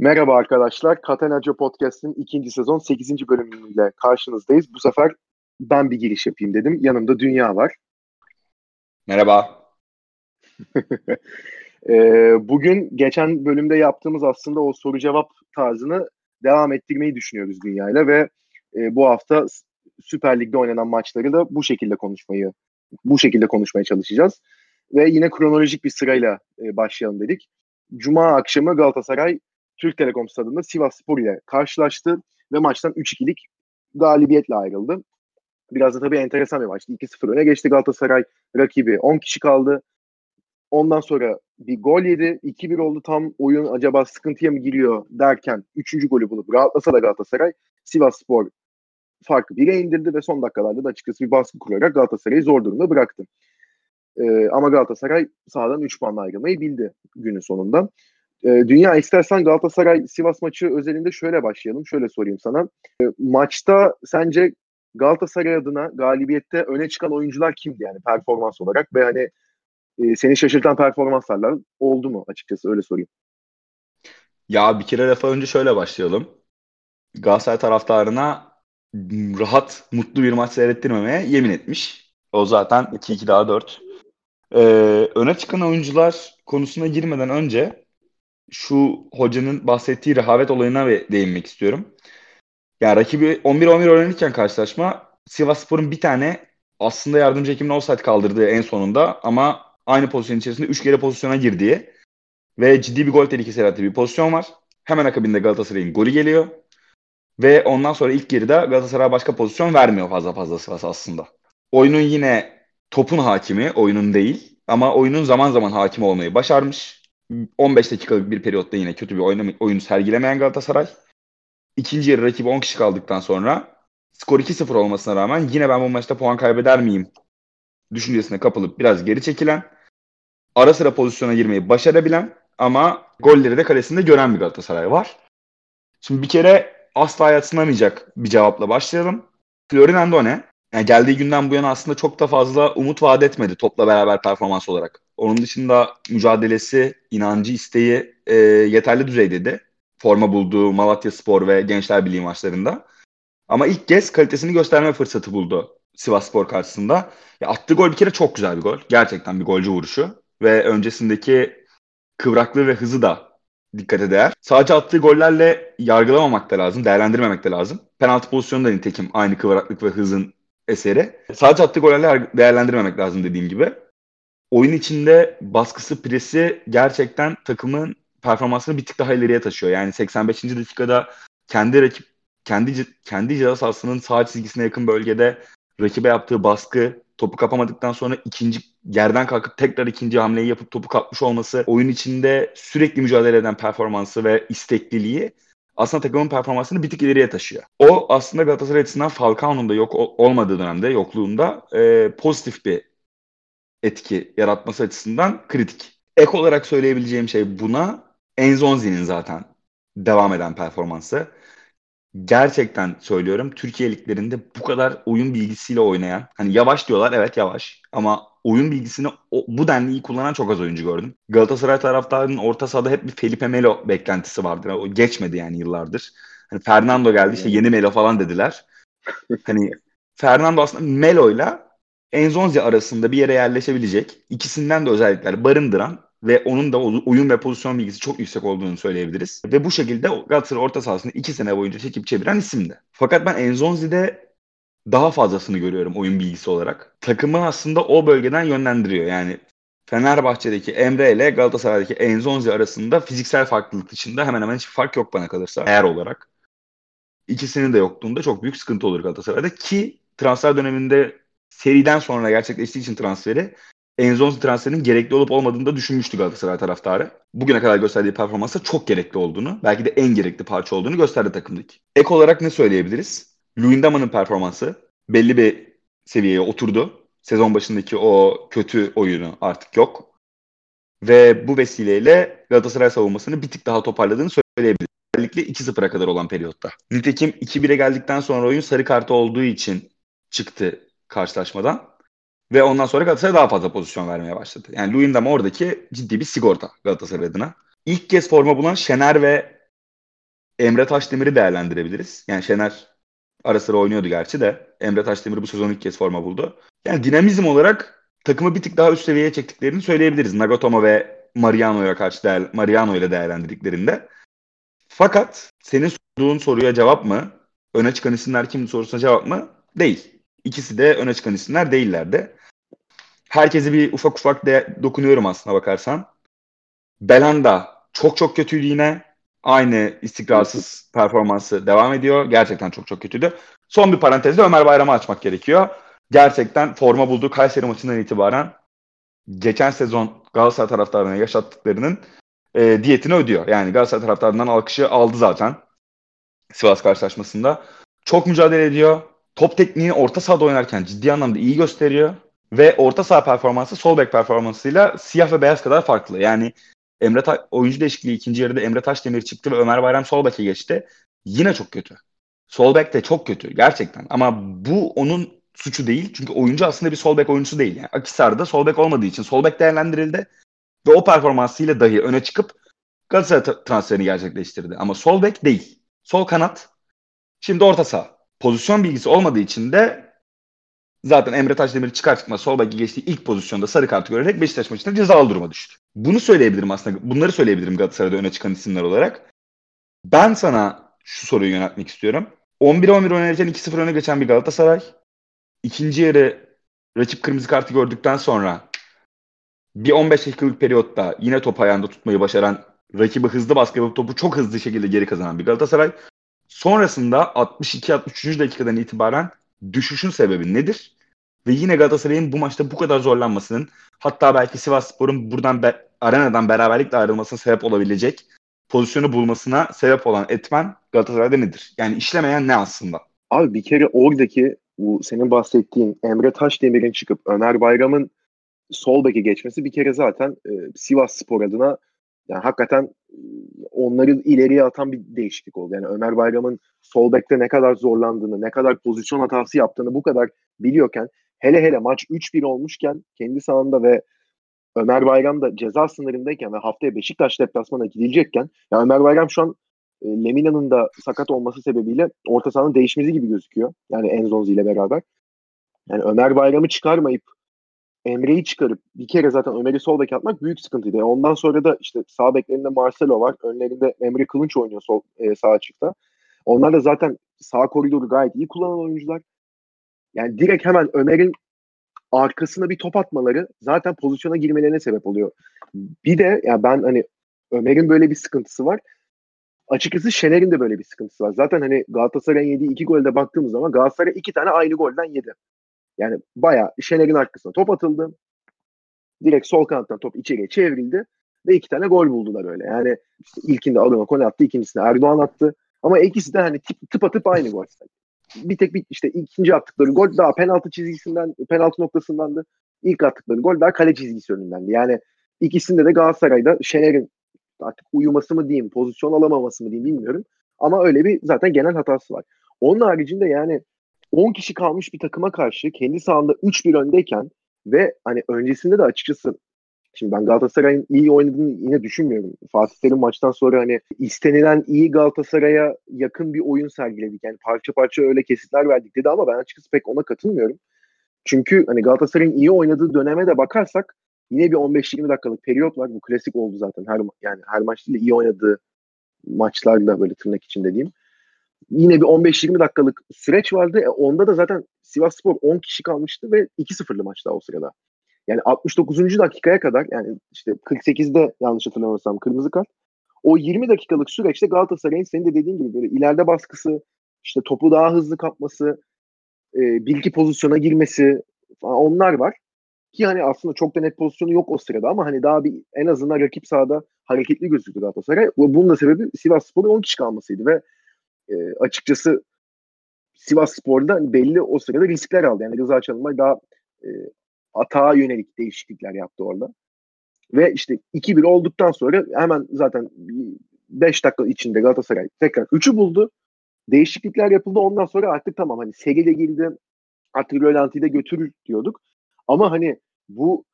Merhaba arkadaşlar. Katenaca Podcast'in ikinci sezon 8. bölümüyle karşınızdayız. Bu sefer ben bir giriş yapayım dedim. Yanımda Dünya var. Merhaba. Ee, bugün geçen bölümde yaptığımız aslında o soru cevap tarzını devam ettirmeyi düşünüyoruz Dünya'yla ve e, bu hafta Süper Lig'de oynanan maçları da bu şekilde konuşmayı bu şekilde konuşmaya çalışacağız. Ve yine kronolojik bir sırayla e, başlayalım dedik. Cuma akşamı Galatasaray Türk Telekom stadında Sivas Spor ile karşılaştı ve maçtan 3-2'lik galibiyetle ayrıldı. Biraz da tabii enteresan bir maçtı. 2-0 öne geçti Galatasaray. Rakibi 10 kişi kaldı. Ondan sonra bir gol yedi. 2-1 oldu tam oyun acaba sıkıntıya mı giriyor derken 3. golü bulup rahatlasa da Galatasaray Sivas Spor farkı 1'e indirdi ve son dakikalarda da açıkçası bir baskı kurarak Galatasaray'ı zor durumda bıraktı. Ee, ama Galatasaray sahadan 3 puanla ayrılmayı bildi günün sonunda. Ee, Dünya istersen Galatasaray Sivas maçı özelinde şöyle başlayalım. Şöyle sorayım sana. Ee, maçta sence Galatasaray adına galibiyette öne çıkan oyuncular kimdi yani performans olarak ve hani e, seni şaşırtan performanslar oldu mu açıkçası öyle sorayım. Ya bir kere defa önce şöyle başlayalım. Galatasaray taraftarına rahat, mutlu bir maç seyrettirmemeye yemin etmiş. O zaten 2-2 daha 4. Ee, öne çıkan oyuncular konusuna girmeden önce şu hocanın bahsettiği rehavet olayına değinmek istiyorum. Yani rakibi 11-11 oynanırken karşılaşma Sivasspor'un bir tane aslında yardımcı hekimin offside kaldırdığı en sonunda ama aynı pozisyon içerisinde 3 kere pozisyona girdiği ve ciddi bir gol tehlikesi yarattığı bir pozisyon var. Hemen akabinde Galatasaray'ın golü geliyor. Ve ondan sonra ilk geride Galatasaray başka pozisyon vermiyor fazla fazla sırası aslında. Oyunun yine topun hakimi, oyunun değil. Ama oyunun zaman zaman hakim olmayı başarmış. 15 dakikalık bir periyotta yine kötü bir oyun, oyunu sergilemeyen Galatasaray. İkinci yarı rakibi 10 kişi kaldıktan sonra skor 2-0 olmasına rağmen yine ben bu maçta puan kaybeder miyim düşüncesine kapılıp biraz geri çekilen, ara sıra pozisyona girmeyi başarabilen ama golleri de kalesinde gören bir Galatasaray var. Şimdi bir kere asla yatsınamayacak bir cevapla başlayalım. Florin Andone yani geldiği günden bu yana aslında çok da fazla umut vaat etmedi topla beraber performans olarak. Onun dışında mücadelesi, inancı, isteği e, yeterli düzeydeydi. Forma bulduğu Malatya Spor ve Gençler Birliği maçlarında. Ama ilk kez kalitesini gösterme fırsatı buldu Sivas Spor karşısında. Ya attığı gol bir kere çok güzel bir gol. Gerçekten bir golcü vuruşu. Ve öncesindeki kıvraklığı ve hızı da dikkate değer. Sadece attığı gollerle yargılamamak da lazım, değerlendirmemek de lazım. Penaltı pozisyonu da nitekim aynı kıvraklık ve hızın eseri. Sadece attığı gollerle değerlendirmemek lazım dediğim gibi. Oyun içinde baskısı, presi gerçekten takımın performansını bir tık daha ileriye taşıyor. Yani 85. dakikada kendi rakip kendi kendi ceza sahasının sağ çizgisine yakın bölgede rakibe yaptığı baskı, topu kapamadıktan sonra ikinci yerden kalkıp tekrar ikinci hamleyi yapıp topu kapmış olması, oyun içinde sürekli mücadele eden performansı ve istekliliği aslında takımın performansını bir tık ileriye taşıyor. O aslında Galatasaray açısından Falcao'nun da yok olmadığı dönemde, yokluğunda e, pozitif bir etki yaratması açısından kritik. Ek olarak söyleyebileceğim şey buna Enzonzi'nin zaten devam eden performansı. Gerçekten söylüyorum Türkiye liglerinde bu kadar oyun bilgisiyle oynayan, hani yavaş diyorlar evet yavaş ama oyun bilgisini o, bu denli iyi kullanan çok az oyuncu gördüm. Galatasaray taraftarının orta sahada hep bir Felipe Melo beklentisi vardır. O geçmedi yani yıllardır. Hani Fernando geldi işte yeni Melo falan dediler. hani Fernando aslında Melo'yla Enzonzi arasında bir yere yerleşebilecek, ikisinden de özellikler barındıran ve onun da oyun ve pozisyon bilgisi çok yüksek olduğunu söyleyebiliriz. Ve bu şekilde Galatasaray orta sahasını iki sene boyunca çekip çeviren isimdi. Fakat ben Enzonzi'de daha fazlasını görüyorum oyun bilgisi olarak. Takımı aslında o bölgeden yönlendiriyor. Yani Fenerbahçe'deki Emre ile Galatasaray'daki Enzonzi arasında fiziksel farklılık dışında hemen hemen hiçbir fark yok bana kalırsa eğer olarak. İkisinin de yokluğunda çok büyük sıkıntı olur Galatasaray'da ki transfer döneminde seriden sonra gerçekleştiği için transferi Enzonzi transferinin gerekli olup olmadığını da düşünmüştü Galatasaray taraftarı. Bugüne kadar gösterdiği performansa çok gerekli olduğunu, belki de en gerekli parça olduğunu gösterdi takımdaki. Ek olarak ne söyleyebiliriz? Luyendama'nın performansı belli bir seviyeye oturdu. Sezon başındaki o kötü oyunu artık yok. Ve bu vesileyle Galatasaray savunmasını bir tık daha toparladığını söyleyebiliriz. Özellikle 2-0'a kadar olan periyotta. Nitekim 2-1'e geldikten sonra oyun sarı kartı olduğu için çıktı karşılaşmadan. Ve ondan sonra Galatasaray daha fazla pozisyon vermeye başladı. Yani Luyendam oradaki ciddi bir sigorta Galatasaray adına. İlk kez forma bulan Şener ve Emre Taşdemir'i değerlendirebiliriz. Yani Şener ara sıra oynuyordu gerçi de. Emre Taşdemir bu sezon ilk kez forma buldu. Yani dinamizm olarak takımı bir tık daha üst seviyeye çektiklerini söyleyebiliriz. Nagatomo ve Mariano'ya karşı değer, Mariano ile değerlendirdiklerinde. Fakat senin sorduğun soruya cevap mı? Öne çıkan isimler kim sorusuna cevap mı? Değil. İkisi de öne çıkan isimler değillerdi. Herkese bir ufak ufak de dokunuyorum aslına bakarsan. Belanda çok çok kötüydü yine. Aynı istikrarsız performansı devam ediyor. Gerçekten çok çok kötüydü. Son bir parantezde Ömer Bayram'ı açmak gerekiyor. Gerçekten forma bulduğu Kayseri maçından itibaren geçen sezon Galatasaray taraftarına yaşattıklarının e, diyetini ödüyor. Yani Galatasaray taraftarından alkışı aldı zaten Sivas karşılaşmasında. Çok mücadele ediyor. Top tekniği orta sahada oynarken ciddi anlamda iyi gösteriyor. Ve orta saha performansı sol bek performansıyla siyah ve beyaz kadar farklı. Yani Emre Ta- oyuncu değişikliği ikinci yarıda Emre Taşdemir çıktı ve Ömer Bayram sol beke geçti. Yine çok kötü. Sol bek de çok kötü gerçekten. Ama bu onun suçu değil. Çünkü oyuncu aslında bir sol bek oyuncusu değil. Yani Akisar'da sol bek olmadığı için sol bek değerlendirildi. Ve o performansıyla dahi öne çıkıp Galatasaray transferini gerçekleştirdi. Ama sol bek değil. Sol kanat. Şimdi orta saha. Pozisyon bilgisi olmadığı için de zaten Emre Taşdemir çıkar çıkmaz sol beki geçtiği ilk pozisyonda sarı kartı görerek Beşiktaş maçında cezalı duruma düştü. Bunu söyleyebilirim aslında. Bunları söyleyebilirim Galatasaray'da öne çıkan isimler olarak. Ben sana şu soruyu yöneltmek istiyorum. 11-11 oynarken 2-0 öne geçen bir Galatasaray. ikinci yarı rakip kırmızı kartı gördükten sonra bir 15 dakikalık periyotta yine top ayağında tutmayı başaran rakibi hızlı baskı yapıp topu çok hızlı şekilde geri kazanan bir Galatasaray. Sonrasında 62-63. dakikadan itibaren düşüşün sebebi nedir? Ve yine Galatasaray'ın bu maçta bu kadar zorlanmasının hatta belki Sivas Spor'un buradan be, arenadan beraberlikle ayrılmasına sebep olabilecek pozisyonu bulmasına sebep olan etmen Galatasaray'da nedir? Yani işlemeyen ne aslında? Abi bir kere oradaki bu senin bahsettiğin Emre Taşdemir'in çıkıp Ömer Bayram'ın sol beke geçmesi bir kere zaten e, Sivas Spor adına yani hakikaten onları ileriye atan bir değişiklik oldu. Yani Ömer Bayram'ın sol bekte ne kadar zorlandığını, ne kadar pozisyon hatası yaptığını bu kadar biliyorken hele hele maç 3-1 olmuşken kendi sahanda ve Ömer Bayram da ceza sınırındayken ve haftaya Beşiktaş deplasmana gidilecekken ya Ömer Bayram şu an e, Lemina'nın da sakat olması sebebiyle orta sahanın değişmesi gibi gözüküyor. Yani Enzonzi ile beraber. Yani Ömer Bayram'ı çıkarmayıp Emre'yi çıkarıp bir kere zaten Ömer'i sol bek atmak büyük sıkıntıydı. Ondan sonra da işte sağ beklerinde Marcelo var. Önlerinde Emre Kılınç oynuyor sol e, sağ açıkta. Onlar da zaten sağ koridoru gayet iyi kullanan oyuncular. Yani direkt hemen Ömer'in arkasına bir top atmaları zaten pozisyona girmelerine sebep oluyor. Bir de ya yani ben hani Ömer'in böyle bir sıkıntısı var. Açıkçası Şener'in de böyle bir sıkıntısı var. Zaten hani Galatasaray'ın yediği iki golde baktığımız zaman Galatasaray iki tane aynı golden yedi. Yani bayağı Şener'in arkasına top atıldı. Direkt sol kanattan top içeriye çevrildi ve iki tane gol buldular öyle. Yani işte ilkinde Aruna Kone attı, ikincisinde Erdoğan attı. Ama ikisi de hani tip, tıp atıp aynı gol. Bir tek bir işte ikinci attıkları gol daha penaltı çizgisinden, penaltı noktasındandı. İlk attıkları gol daha kale çizgisi önündendi. Yani ikisinde de Galatasaray'da Şener'in artık uyuması mı diyeyim, pozisyon alamaması mı diyeyim bilmiyorum. Ama öyle bir zaten genel hatası var. Onun haricinde yani 10 kişi kalmış bir takıma karşı kendi sahanda 3-1 öndeyken ve hani öncesinde de açıkçası Şimdi ben Galatasaray'ın iyi oynadığını yine düşünmüyorum. Fatih Terim maçtan sonra hani istenilen iyi Galatasaray'a yakın bir oyun sergiledik. Yani parça parça öyle kesitler verdik dedi ama ben açıkçası pek ona katılmıyorum. Çünkü hani Galatasaray'ın iyi oynadığı döneme de bakarsak yine bir 15-20 dakikalık periyot var. Bu klasik oldu zaten. Her yani her maç değil iyi oynadığı maçlarla böyle tırnak için dediğim. Yine bir 15-20 dakikalık süreç vardı. E, onda da zaten Sivas Spor 10 kişi kalmıştı ve 2-0'lı maçta o sırada. Yani 69. dakikaya kadar yani işte 48'de yanlış hatırlamıyorsam kırmızı kart. O 20 dakikalık süreçte Galatasaray'ın senin de dediğin gibi böyle ileride baskısı, işte topu daha hızlı kapması, e, bir iki pozisyona girmesi falan onlar var. Ki hani aslında çok da net pozisyonu yok o sırada ama hani daha bir en azından rakip sahada hareketli gözüktü Galatasaray. Ve bunun da sebebi Sivas Spor'un 10 kişi kalmasıydı ve e, açıkçası Sivas Spor'da belli o sırada riskler aldı. Yani Rıza Çalınbay daha e, atağa yönelik değişiklikler yaptı orada. Ve işte 2-1 olduktan sonra hemen zaten 5 dakika içinde Galatasaray tekrar 3'ü buldu. Değişiklikler yapıldı. Ondan sonra artık tamam hani Sege de girdi. Artık Rölanti'yi de götürür diyorduk. Ama hani bu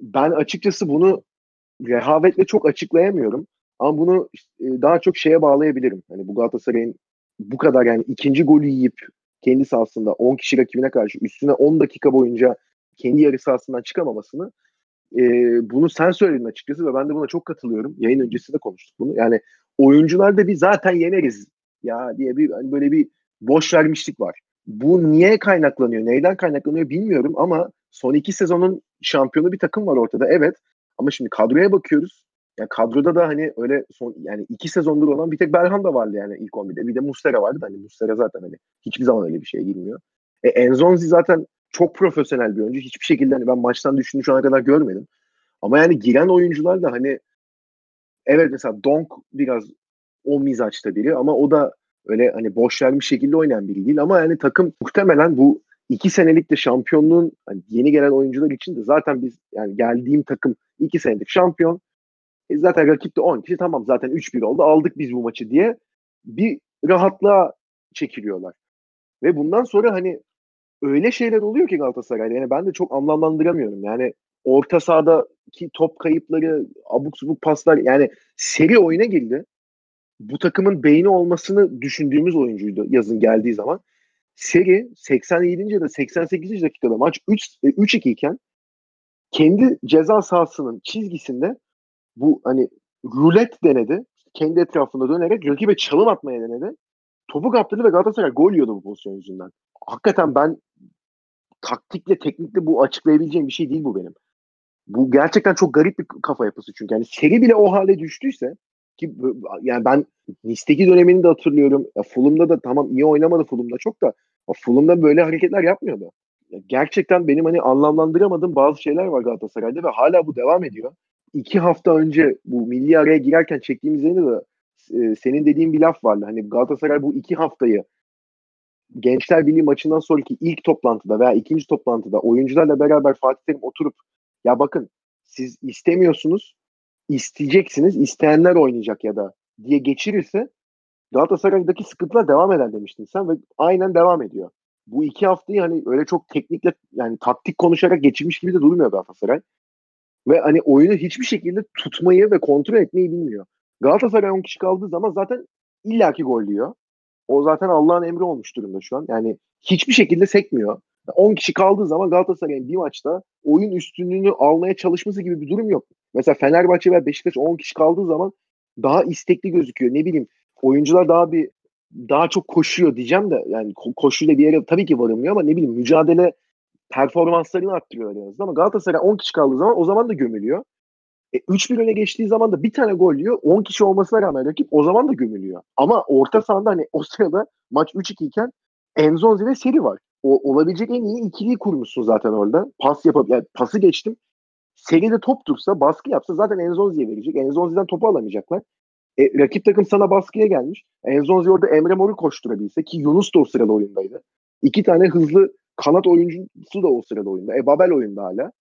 ben açıkçası bunu rehavetle çok açıklayamıyorum. Ama bunu daha çok şeye bağlayabilirim. Hani bu Galatasaray'ın bu kadar yani ikinci golü yiyip kendi sahasında 10 kişi rakibine karşı üstüne 10 dakika boyunca kendi yarı sahasından çıkamamasını e, bunu sen söyledin açıkçası ve ben de buna çok katılıyorum. Yayın öncesinde konuştuk bunu. Yani oyuncular da bir zaten yeneriz ya diye bir hani böyle bir boş vermişlik var. Bu niye kaynaklanıyor, neyden kaynaklanıyor bilmiyorum ama son iki sezonun şampiyonu bir takım var ortada evet. Ama şimdi kadroya bakıyoruz. Yani kadroda da hani öyle son yani iki sezondur olan bir tek Belhanda vardı yani ilk 11'de. Bir de Mustera vardı da hani Mustera zaten hani hiçbir zaman öyle bir şeye girmiyor. E, Enzonzi zaten çok profesyonel bir oyuncu. Hiçbir şekilde hani ben maçtan düşündüğünü şu ana kadar görmedim. Ama yani giren oyuncular da hani evet mesela Donk biraz o mizaçta biri ama o da öyle hani boş vermiş şekilde oynayan biri değil ama yani takım muhtemelen bu iki senelik de şampiyonluğun hani yeni gelen oyuncular için de zaten biz yani geldiğim takım iki senelik şampiyon e zaten rakip de 10 kişi tamam zaten 3-1 oldu aldık biz bu maçı diye bir rahatlığa çekiliyorlar. Ve bundan sonra hani öyle şeyler oluyor ki Galatasaray'da. Yani ben de çok anlamlandıramıyorum. Yani orta sahadaki top kayıpları, abuk subuk paslar yani seri oyuna girdi. Bu takımın beyni olmasını düşündüğümüz oyuncuydu yazın geldiği zaman. Seri 87. ya da 88. dakikada maç 3 3-2 e, iken kendi ceza sahasının çizgisinde bu hani rulet denedi. Kendi etrafında dönerek rakibe çalım atmaya denedi. Topu kaptırdı ve Galatasaray gol yiyordu bu pozisyon yüzünden. Hakikaten ben taktikle, teknikle bu açıklayabileceğim bir şey değil bu benim. Bu gerçekten çok garip bir kafa yapısı çünkü. Yani seri bile o hale düştüyse ki yani ben Nice'deki dönemini de hatırlıyorum. Ya Fulham'da da tamam iyi oynamadı Fulham'da çok da Fulham'da böyle hareketler yapmıyordu. Ya gerçekten benim hani anlamlandıramadığım bazı şeyler var Galatasaray'da ve hala bu devam ediyor. İki hafta önce bu milli araya girerken çektiğimiz yayında da e, senin dediğin bir laf vardı. Hani Galatasaray bu iki haftayı Gençler Birliği maçından sonraki ilk toplantıda veya ikinci toplantıda oyuncularla beraber Fatih Terim oturup ya bakın siz istemiyorsunuz isteyeceksiniz isteyenler oynayacak ya da diye geçirirse Galatasaray'daki sıkıntılar devam eder demiştin sen ve aynen devam ediyor. Bu iki haftayı hani öyle çok teknikle yani taktik konuşarak geçirmiş gibi de durmuyor Galatasaray. Ve hani oyunu hiçbir şekilde tutmayı ve kontrol etmeyi bilmiyor. Galatasaray 10 kişi kaldığı zaman zaten illaki gol diyor. O zaten Allah'ın emri olmuş durumda şu an. Yani hiçbir şekilde sekmiyor. 10 kişi kaldığı zaman Galatasaray'ın bir maçta oyun üstünlüğünü almaya çalışması gibi bir durum yok. Mesela Fenerbahçe ve Beşiktaş 10 kişi kaldığı zaman daha istekli gözüküyor. Ne bileyim oyuncular daha bir daha çok koşuyor diyeceğim de yani ko- koşuyla bir yere tabii ki varılmıyor ama ne bileyim mücadele performanslarını arttırıyorlar en azından. Ama Galatasaray 10 kişi kaldığı zaman o zaman da gömülüyor. E, 3-1 öne geçtiği zaman da bir tane gol yiyor. 10 kişi olmasına rağmen rakip o zaman da gömülüyor. Ama orta sahada hani o sırada maç 3-2 iken Enzonzi ve Seri var. O, olabilecek en iyi ikiliyi kurmuşsun zaten orada. Pas yapıp yani pası geçtim. Seri'de top dursa, baskı yapsa zaten Enzonzi'ye verecek. Enzonzi'den topu alamayacaklar. E, rakip takım sana baskıya gelmiş. Enzonzi orada Emre Mor'u koşturabilse ki Yunus da o sırada oyundaydı. İki tane hızlı kanat oyuncusu da o sırada oyunda. E Babel oyunda hala.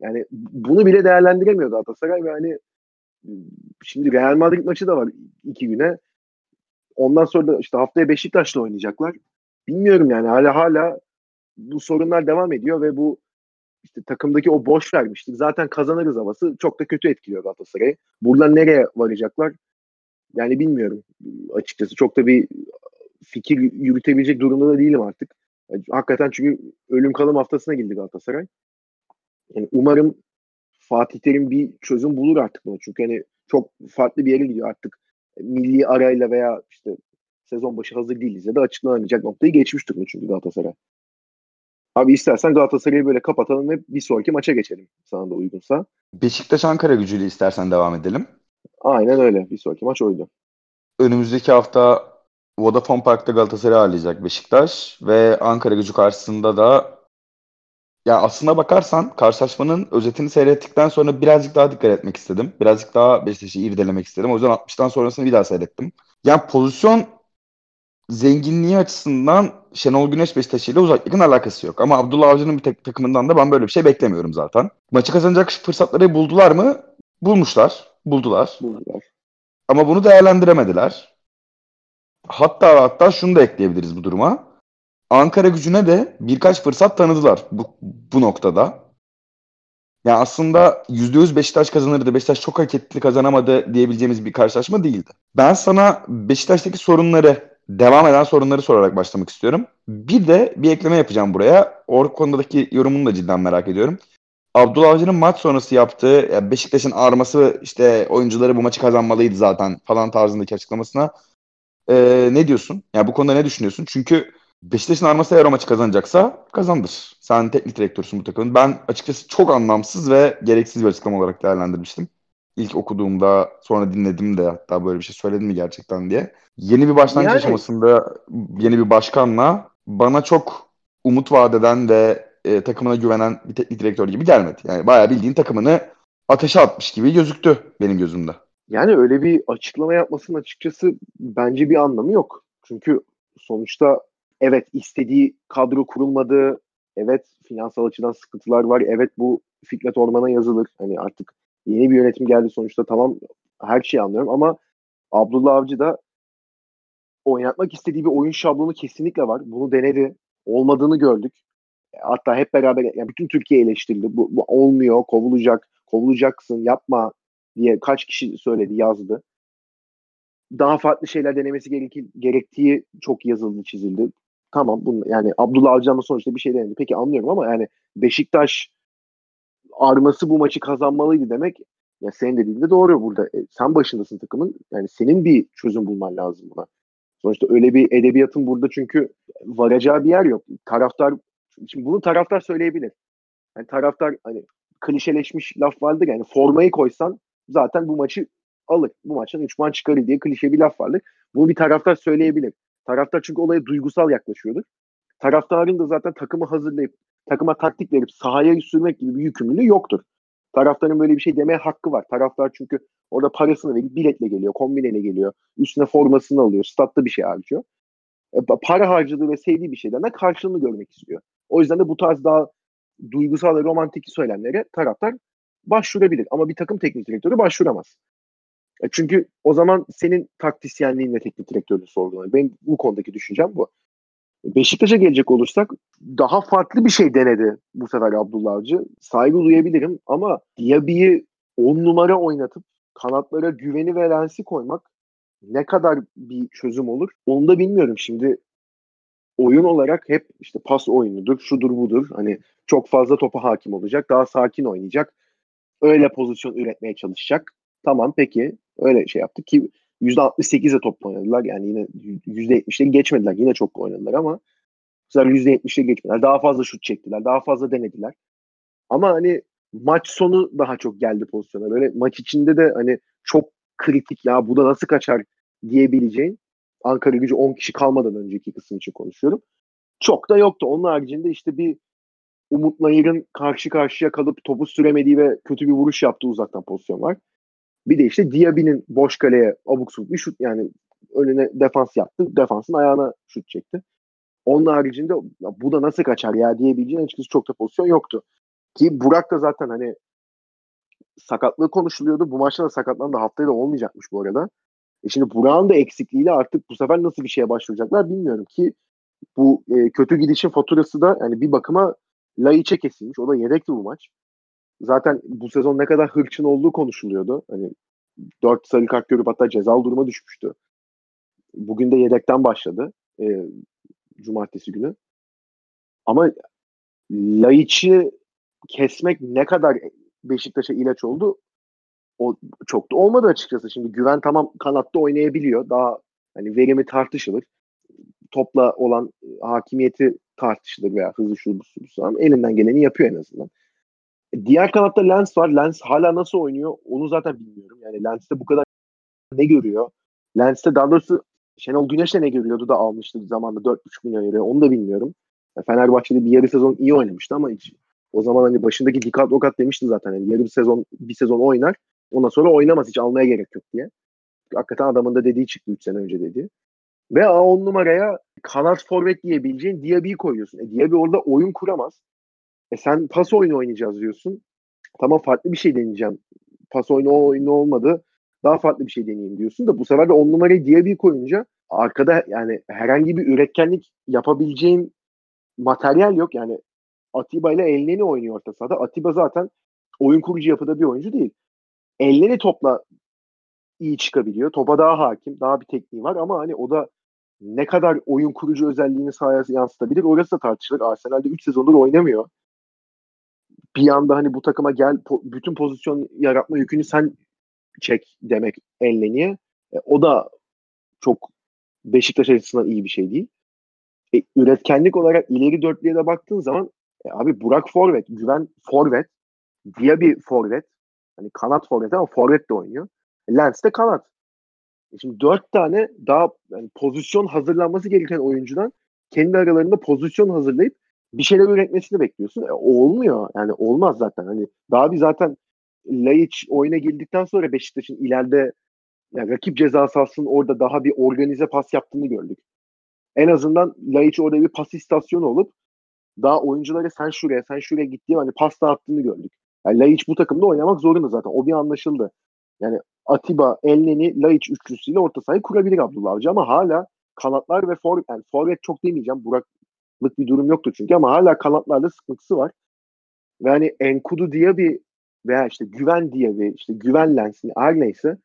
Yani bunu bile değerlendiremiyor Galatasaray ve hani şimdi Real Madrid maçı da var iki güne. Ondan sonra da işte haftaya Beşiktaş'la oynayacaklar. Bilmiyorum yani hala hala bu sorunlar devam ediyor ve bu işte takımdaki o boş vermiştik. Zaten kazanırız havası çok da kötü etkiliyor Galatasaray'ı. Buradan nereye varacaklar? Yani bilmiyorum açıkçası. Çok da bir fikir yürütebilecek durumda da değilim artık. Hakikaten çünkü ölüm kalım haftasına girdi Galatasaray. Yani umarım Fatih Terim bir çözüm bulur artık buna. Çünkü hani çok farklı bir yere gidiyor artık. Milli arayla veya işte sezon başı hazır değiliz ya da açıklanamayacak noktayı geçmiş durumda çünkü Galatasaray. Abi istersen Galatasaray'ı böyle kapatalım ve bir sonraki maça geçelim sana da uygunsa. Beşiktaş Ankara gücüyle istersen devam edelim. Aynen öyle. Bir sonraki maç oydu. Önümüzdeki hafta Vodafone Park'ta Galatasaray ağırlayacak Beşiktaş ve Ankara gücü karşısında da ya aslına bakarsan karşılaşmanın özetini seyrettikten sonra birazcık daha dikkat etmek istedim. Birazcık daha Beşiktaş'ı irdelemek istedim. O yüzden 60'tan sonrasını bir daha seyrettim. Yani pozisyon zenginliği açısından Şenol Güneş Beşiktaş ile uzak yakın alakası yok. Ama Abdullah Avcı'nın bir tek takımından da ben böyle bir şey beklemiyorum zaten. Maçı kazanacak fırsatları buldular mı? Bulmuşlar. Buldular. Buldular. Ama bunu değerlendiremediler. Hatta hatta şunu da ekleyebiliriz bu duruma. Ankara gücüne de birkaç fırsat tanıdılar bu, bu noktada. Yani aslında %100 Beşiktaş kazanırdı. Beşiktaş çok hak kazanamadı diyebileceğimiz bir karşılaşma değildi. Ben sana Beşiktaş'taki sorunları, devam eden sorunları sorarak başlamak istiyorum. Bir de bir ekleme yapacağım buraya. O konudaki yorumunu da cidden merak ediyorum. Abdullah Avcı'nın maç sonrası yaptığı Beşiktaş'ın ağrıması işte oyuncuları bu maçı kazanmalıydı zaten falan tarzındaki açıklamasına e, ne diyorsun? Yani bu konuda ne düşünüyorsun? Çünkü Beşiktaş'ın arması eğer o maçı kazanacaksa kazandır. Sen teknik direktörsün bu takımın. Ben açıkçası çok anlamsız ve gereksiz bir açıklama olarak değerlendirmiştim. İlk okuduğumda sonra dinledim de hatta böyle bir şey söyledim mi gerçekten diye. Yeni bir başlangıç yani... aşamasında yeni bir başkanla bana çok umut vadeden ve e, takımına güvenen bir teknik direktör gibi gelmedi. Yani bayağı bildiğin takımını ateşe atmış gibi gözüktü benim gözümde. Yani öyle bir açıklama yapmasının açıkçası bence bir anlamı yok. Çünkü sonuçta evet istediği kadro kurulmadı. Evet finansal açıdan sıkıntılar var. Evet bu Fikret Orman'a yazılır. Hani artık yeni bir yönetim geldi sonuçta tamam her şeyi anlıyorum ama Abdullah Avcı da oynatmak istediği bir oyun şablonu kesinlikle var. Bunu denedi. Olmadığını gördük. Hatta hep beraber yani bütün Türkiye eleştirildi. Bu, bu olmuyor, kovulacak, kovulacaksın, yapma diye kaç kişi söyledi, yazdı. Daha farklı şeyler denemesi gereki, gerektiği çok yazıldı, çizildi. Tamam bunu yani Abdullah Avcı'nın sonuçta bir şey denedi. Peki anlıyorum ama yani Beşiktaş arması bu maçı kazanmalıydı demek ya senin dediğin de doğru burada. E, sen başındasın takımın. Yani senin bir çözüm bulman lazım buna. Sonuçta öyle bir edebiyatın burada çünkü varacağı bir yer yok. Taraftar şimdi bunu taraftar söyleyebilir. Yani taraftar hani klişeleşmiş laf vardır yani formayı koysan zaten bu maçı alır. Bu maçtan 3 puan çıkarır diye klişe bir laf vardır. Bunu bir taraftar söyleyebilir. Taraftar çünkü olaya duygusal yaklaşıyordur. Taraftarın da zaten takımı hazırlayıp takıma taktik verip sahaya sürmek gibi bir yükümlülüğü yoktur. Taraftarın böyle bir şey demeye hakkı var. Taraftar çünkü orada parasını verip biletle geliyor, kombineyle geliyor. Üstüne formasını alıyor, statta bir şey harcıyor. E, para harcadığı ve sevdiği bir şeyden de karşılığını görmek istiyor. O yüzden de bu tarz daha duygusal ve romantik söylemlere taraftar başvurabilir. Ama bir takım teknik direktörü başvuramaz. E, çünkü o zaman senin taktisyenliğin ve teknik direktörünü sorgulanır. Benim bu konudaki düşüncem bu. Beşiktaş'a gelecek olursak daha farklı bir şey denedi bu sefer Abdullah Avcı. Saygı duyabilirim ama Diaby'i 10 numara oynatıp kanatlara güveni ve lensi koymak ne kadar bir çözüm olur onu da bilmiyorum. Şimdi oyun olarak hep işte pas oyunudur, şudur budur. Hani çok fazla topa hakim olacak, daha sakin oynayacak. Öyle pozisyon üretmeye çalışacak. Tamam peki öyle şey yaptık ki %68'e top oynadılar. Yani yine %70'leri geçmediler. Yine çok oynadılar ama bu sefer %70'leri geçmediler. Daha fazla şut çektiler. Daha fazla denediler. Ama hani maç sonu daha çok geldi pozisyona. Böyle maç içinde de hani çok kritik ya bu da nasıl kaçar diyebileceğin Ankara gücü 10 kişi kalmadan önceki kısım için konuşuyorum. Çok da yoktu. Onun haricinde işte bir Umut Nayır'ın karşı karşıya kalıp topu süremediği ve kötü bir vuruş yaptığı uzaktan pozisyon var. Bir de işte Diaby'nin boş kaleye abuk subuk bir şut yani önüne defans yaptı. Defansın ayağına şut çekti. Onun haricinde bu da nasıl kaçar ya diyebileceğin açıkçası çok da pozisyon yoktu. Ki Burak da zaten hani sakatlığı konuşuluyordu. Bu maçta da sakatlandı. Haftaya da olmayacakmış bu arada. E şimdi Burak'ın da eksikliğiyle artık bu sefer nasıl bir şeye başlayacaklar bilmiyorum ki bu e, kötü gidişin faturası da yani bir bakıma Laiç'e kesilmiş. O da yedekti bu maç zaten bu sezon ne kadar hırçın olduğu konuşuluyordu. Hani dört sarı kart görüp hatta cezalı duruma düşmüştü. Bugün de yedekten başladı. E, cumartesi günü. Ama Laiç'i kesmek ne kadar Beşiktaş'a ilaç oldu o çok da olmadı açıkçası. Şimdi Güven tamam kanatta oynayabiliyor. Daha hani verimi tartışılır. Topla olan hakimiyeti tartışılır veya hızlı şu bu, bu, elinden geleni yapıyor en azından. Diğer kanatta Lens var. Lens hala nasıl oynuyor onu zaten bilmiyorum. Yani Lens'te bu kadar ne görüyor? Lens'te daha doğrusu Şenol Güneş'te ne görüyordu da almıştı zamanında 4,5 milyon euro onu da bilmiyorum. Yani Fenerbahçe'de bir yarı sezon iyi oynamıştı ama hiç o zaman hani başındaki Dikat Okat demişti zaten. Yani yarım sezon bir sezon oynar. Ondan sonra oynamaz hiç almaya gerek yok diye. Hakikaten adamın da dediği çıktı 3 sene önce dedi. Ve 10 numaraya kanat forvet diyebileceğin Diaby'i koyuyorsun. E Diaby orada oyun kuramaz. E sen pas oyunu oynayacağız diyorsun. Tamam farklı bir şey deneyeceğim. Pas oyunu o oyunu olmadı. Daha farklı bir şey deneyeyim diyorsun da bu sefer de on numarayı diye bir koyunca arkada yani herhangi bir üretkenlik yapabileceğin materyal yok. Yani Atiba ile Elneni oynuyor orta sahada. Atiba zaten oyun kurucu yapıda bir oyuncu değil. Elleri topla iyi çıkabiliyor. Topa daha hakim, daha bir tekniği var ama hani o da ne kadar oyun kurucu özelliğini sahaya yansıtabilir orası da tartışılır. Arsenal'de 3 sezondur oynamıyor. Bir anda hani bu takıma gel po- bütün pozisyon yaratma yükünü sen çek demek Elneni'ye. E, o da çok Beşiktaş açısından iyi bir şey değil. E, üretkenlik olarak ileri dörtlüye de baktığın zaman e, abi Burak forvet, Güven forvet, Diaby forvet. Hani kanat forvet ama forvet de oynuyor. Lens de kanat. E şimdi dört tane daha yani pozisyon hazırlanması gereken oyuncudan kendi aralarında pozisyon hazırlayıp bir şeyler üretmesini bekliyorsun. E, olmuyor. Yani olmaz zaten. Hani daha bir zaten Laiç oyuna girdikten sonra Beşiktaş'ın ileride yani rakip ceza sahasının orada daha bir organize pas yaptığını gördük. En azından Laiç orada bir pas istasyonu olup daha oyunculara sen şuraya sen şuraya git diye hani pas dağıttığını gördük. Yani Laiç bu takımda oynamak zorunda zaten. O bir anlaşıldı. Yani Atiba, Elneni, Laiç üçlüsüyle orta sahayı kurabilir Abdullah Avcı ama hala kanatlar ve for, yani forvet çok demeyeceğim. Burak'lık bir durum yoktu çünkü ama hala kanatlarda sıkıntısı var. Ve hani Enkudu diye bir veya işte Güven diye bir işte Güven Lens'in her neyse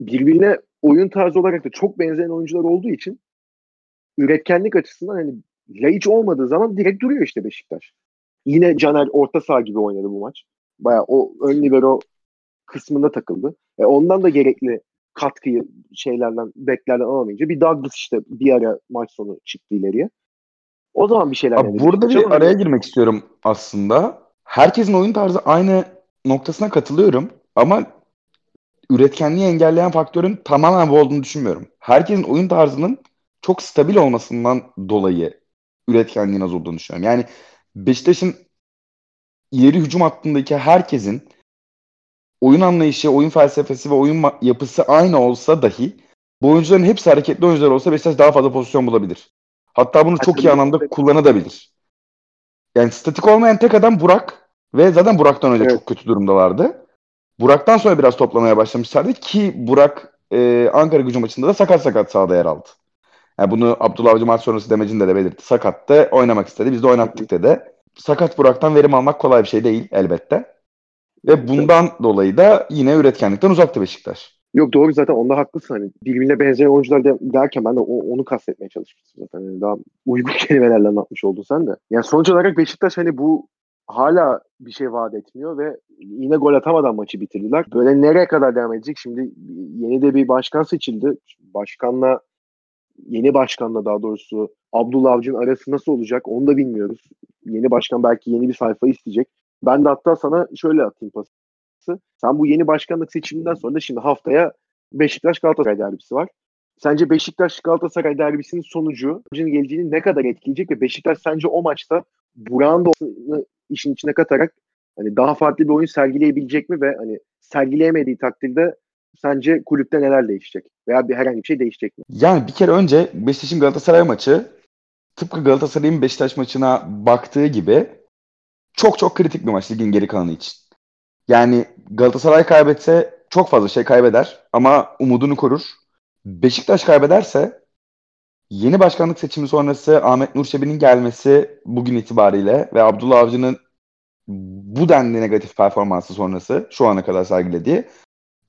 birbirine oyun tarzı olarak da çok benzeyen oyuncular olduğu için üretkenlik açısından hani Laiç olmadığı zaman direkt duruyor işte Beşiktaş. Yine Caner orta saha gibi oynadı bu maç. Baya o ön libero kısmında takıldı. E ondan da gerekli katkıyı şeylerden beklerden alamayınca bir Douglas işte bir ara maç sonu çıktı ileriye. O zaman bir şeyler Abi burada bir araya girmek istiyorum aslında. Herkesin oyun tarzı aynı noktasına katılıyorum ama üretkenliği engelleyen faktörün tamamen bu olduğunu düşünmüyorum. Herkesin oyun tarzının çok stabil olmasından dolayı üretkenliğin az olduğunu düşünüyorum. Yani Beşiktaş'ın ileri hücum hattındaki herkesin oyun anlayışı, oyun felsefesi ve oyun yapısı aynı olsa dahi bu oyuncuların hepsi hareketli oyuncular olsa Beşiktaş daha fazla pozisyon bulabilir. Hatta bunu çok iyi anlamda kullanabilir. Yani statik olmayan tek adam Burak ve zaten Burak'tan önce evet. çok kötü durumdalardı. Burak'tan sonra biraz toplamaya başlamışlardı ki Burak e, Ankara gücü maçında da sakat sakat sahada yer aldı. Yani bunu Abdullah Avcı maç sonrası demecinde de belirtti. Sakattı, oynamak istedi. Biz de oynattık dedi. Sakat Burak'tan verim almak kolay bir şey değil elbette. Ve bundan evet. dolayı da yine üretkenlikten uzaktı Beşiktaş. Yok doğru zaten onda haklısın. Hani birbirine benzeyen oyuncular de, derken ben de o, onu kastetmeye çalışmıştım zaten. Yani daha uygun kelimelerle anlatmış oldun sen de. Yani sonuç olarak Beşiktaş hani bu hala bir şey vaat etmiyor ve yine gol atamadan maçı bitirdiler. Böyle nereye kadar devam edecek? Şimdi yeni de bir başkan seçildi. Başkanla yeni başkanla daha doğrusu Abdullah Avcı'nın arası nasıl olacak onu da bilmiyoruz. Yeni başkan belki yeni bir sayfa isteyecek. Ben de hatta sana şöyle atayım pası. Sen bu yeni başkanlık seçiminden sonra da şimdi haftaya Beşiktaş Galatasaray derbisi var. Sence Beşiktaş Galatasaray derbisinin sonucu geleceğini ne kadar etkileyecek ve Beşiktaş sence o maçta Burak'ın da işin içine katarak hani daha farklı bir oyun sergileyebilecek mi ve hani sergileyemediği takdirde sence kulüpte neler değişecek? Veya bir herhangi bir şey değişecek mi? Yani bir kere önce Beşiktaş'ın Galatasaray maçı tıpkı Galatasaray'ın Beşiktaş maçına baktığı gibi çok çok kritik bir maç ligin geri kalanı için. Yani Galatasaray kaybetse çok fazla şey kaybeder ama umudunu korur. Beşiktaş kaybederse yeni başkanlık seçimi sonrası Ahmet Nur Çebi'nin gelmesi bugün itibariyle ve Abdullah Avcı'nın bu denli negatif performansı sonrası şu ana kadar sergilediği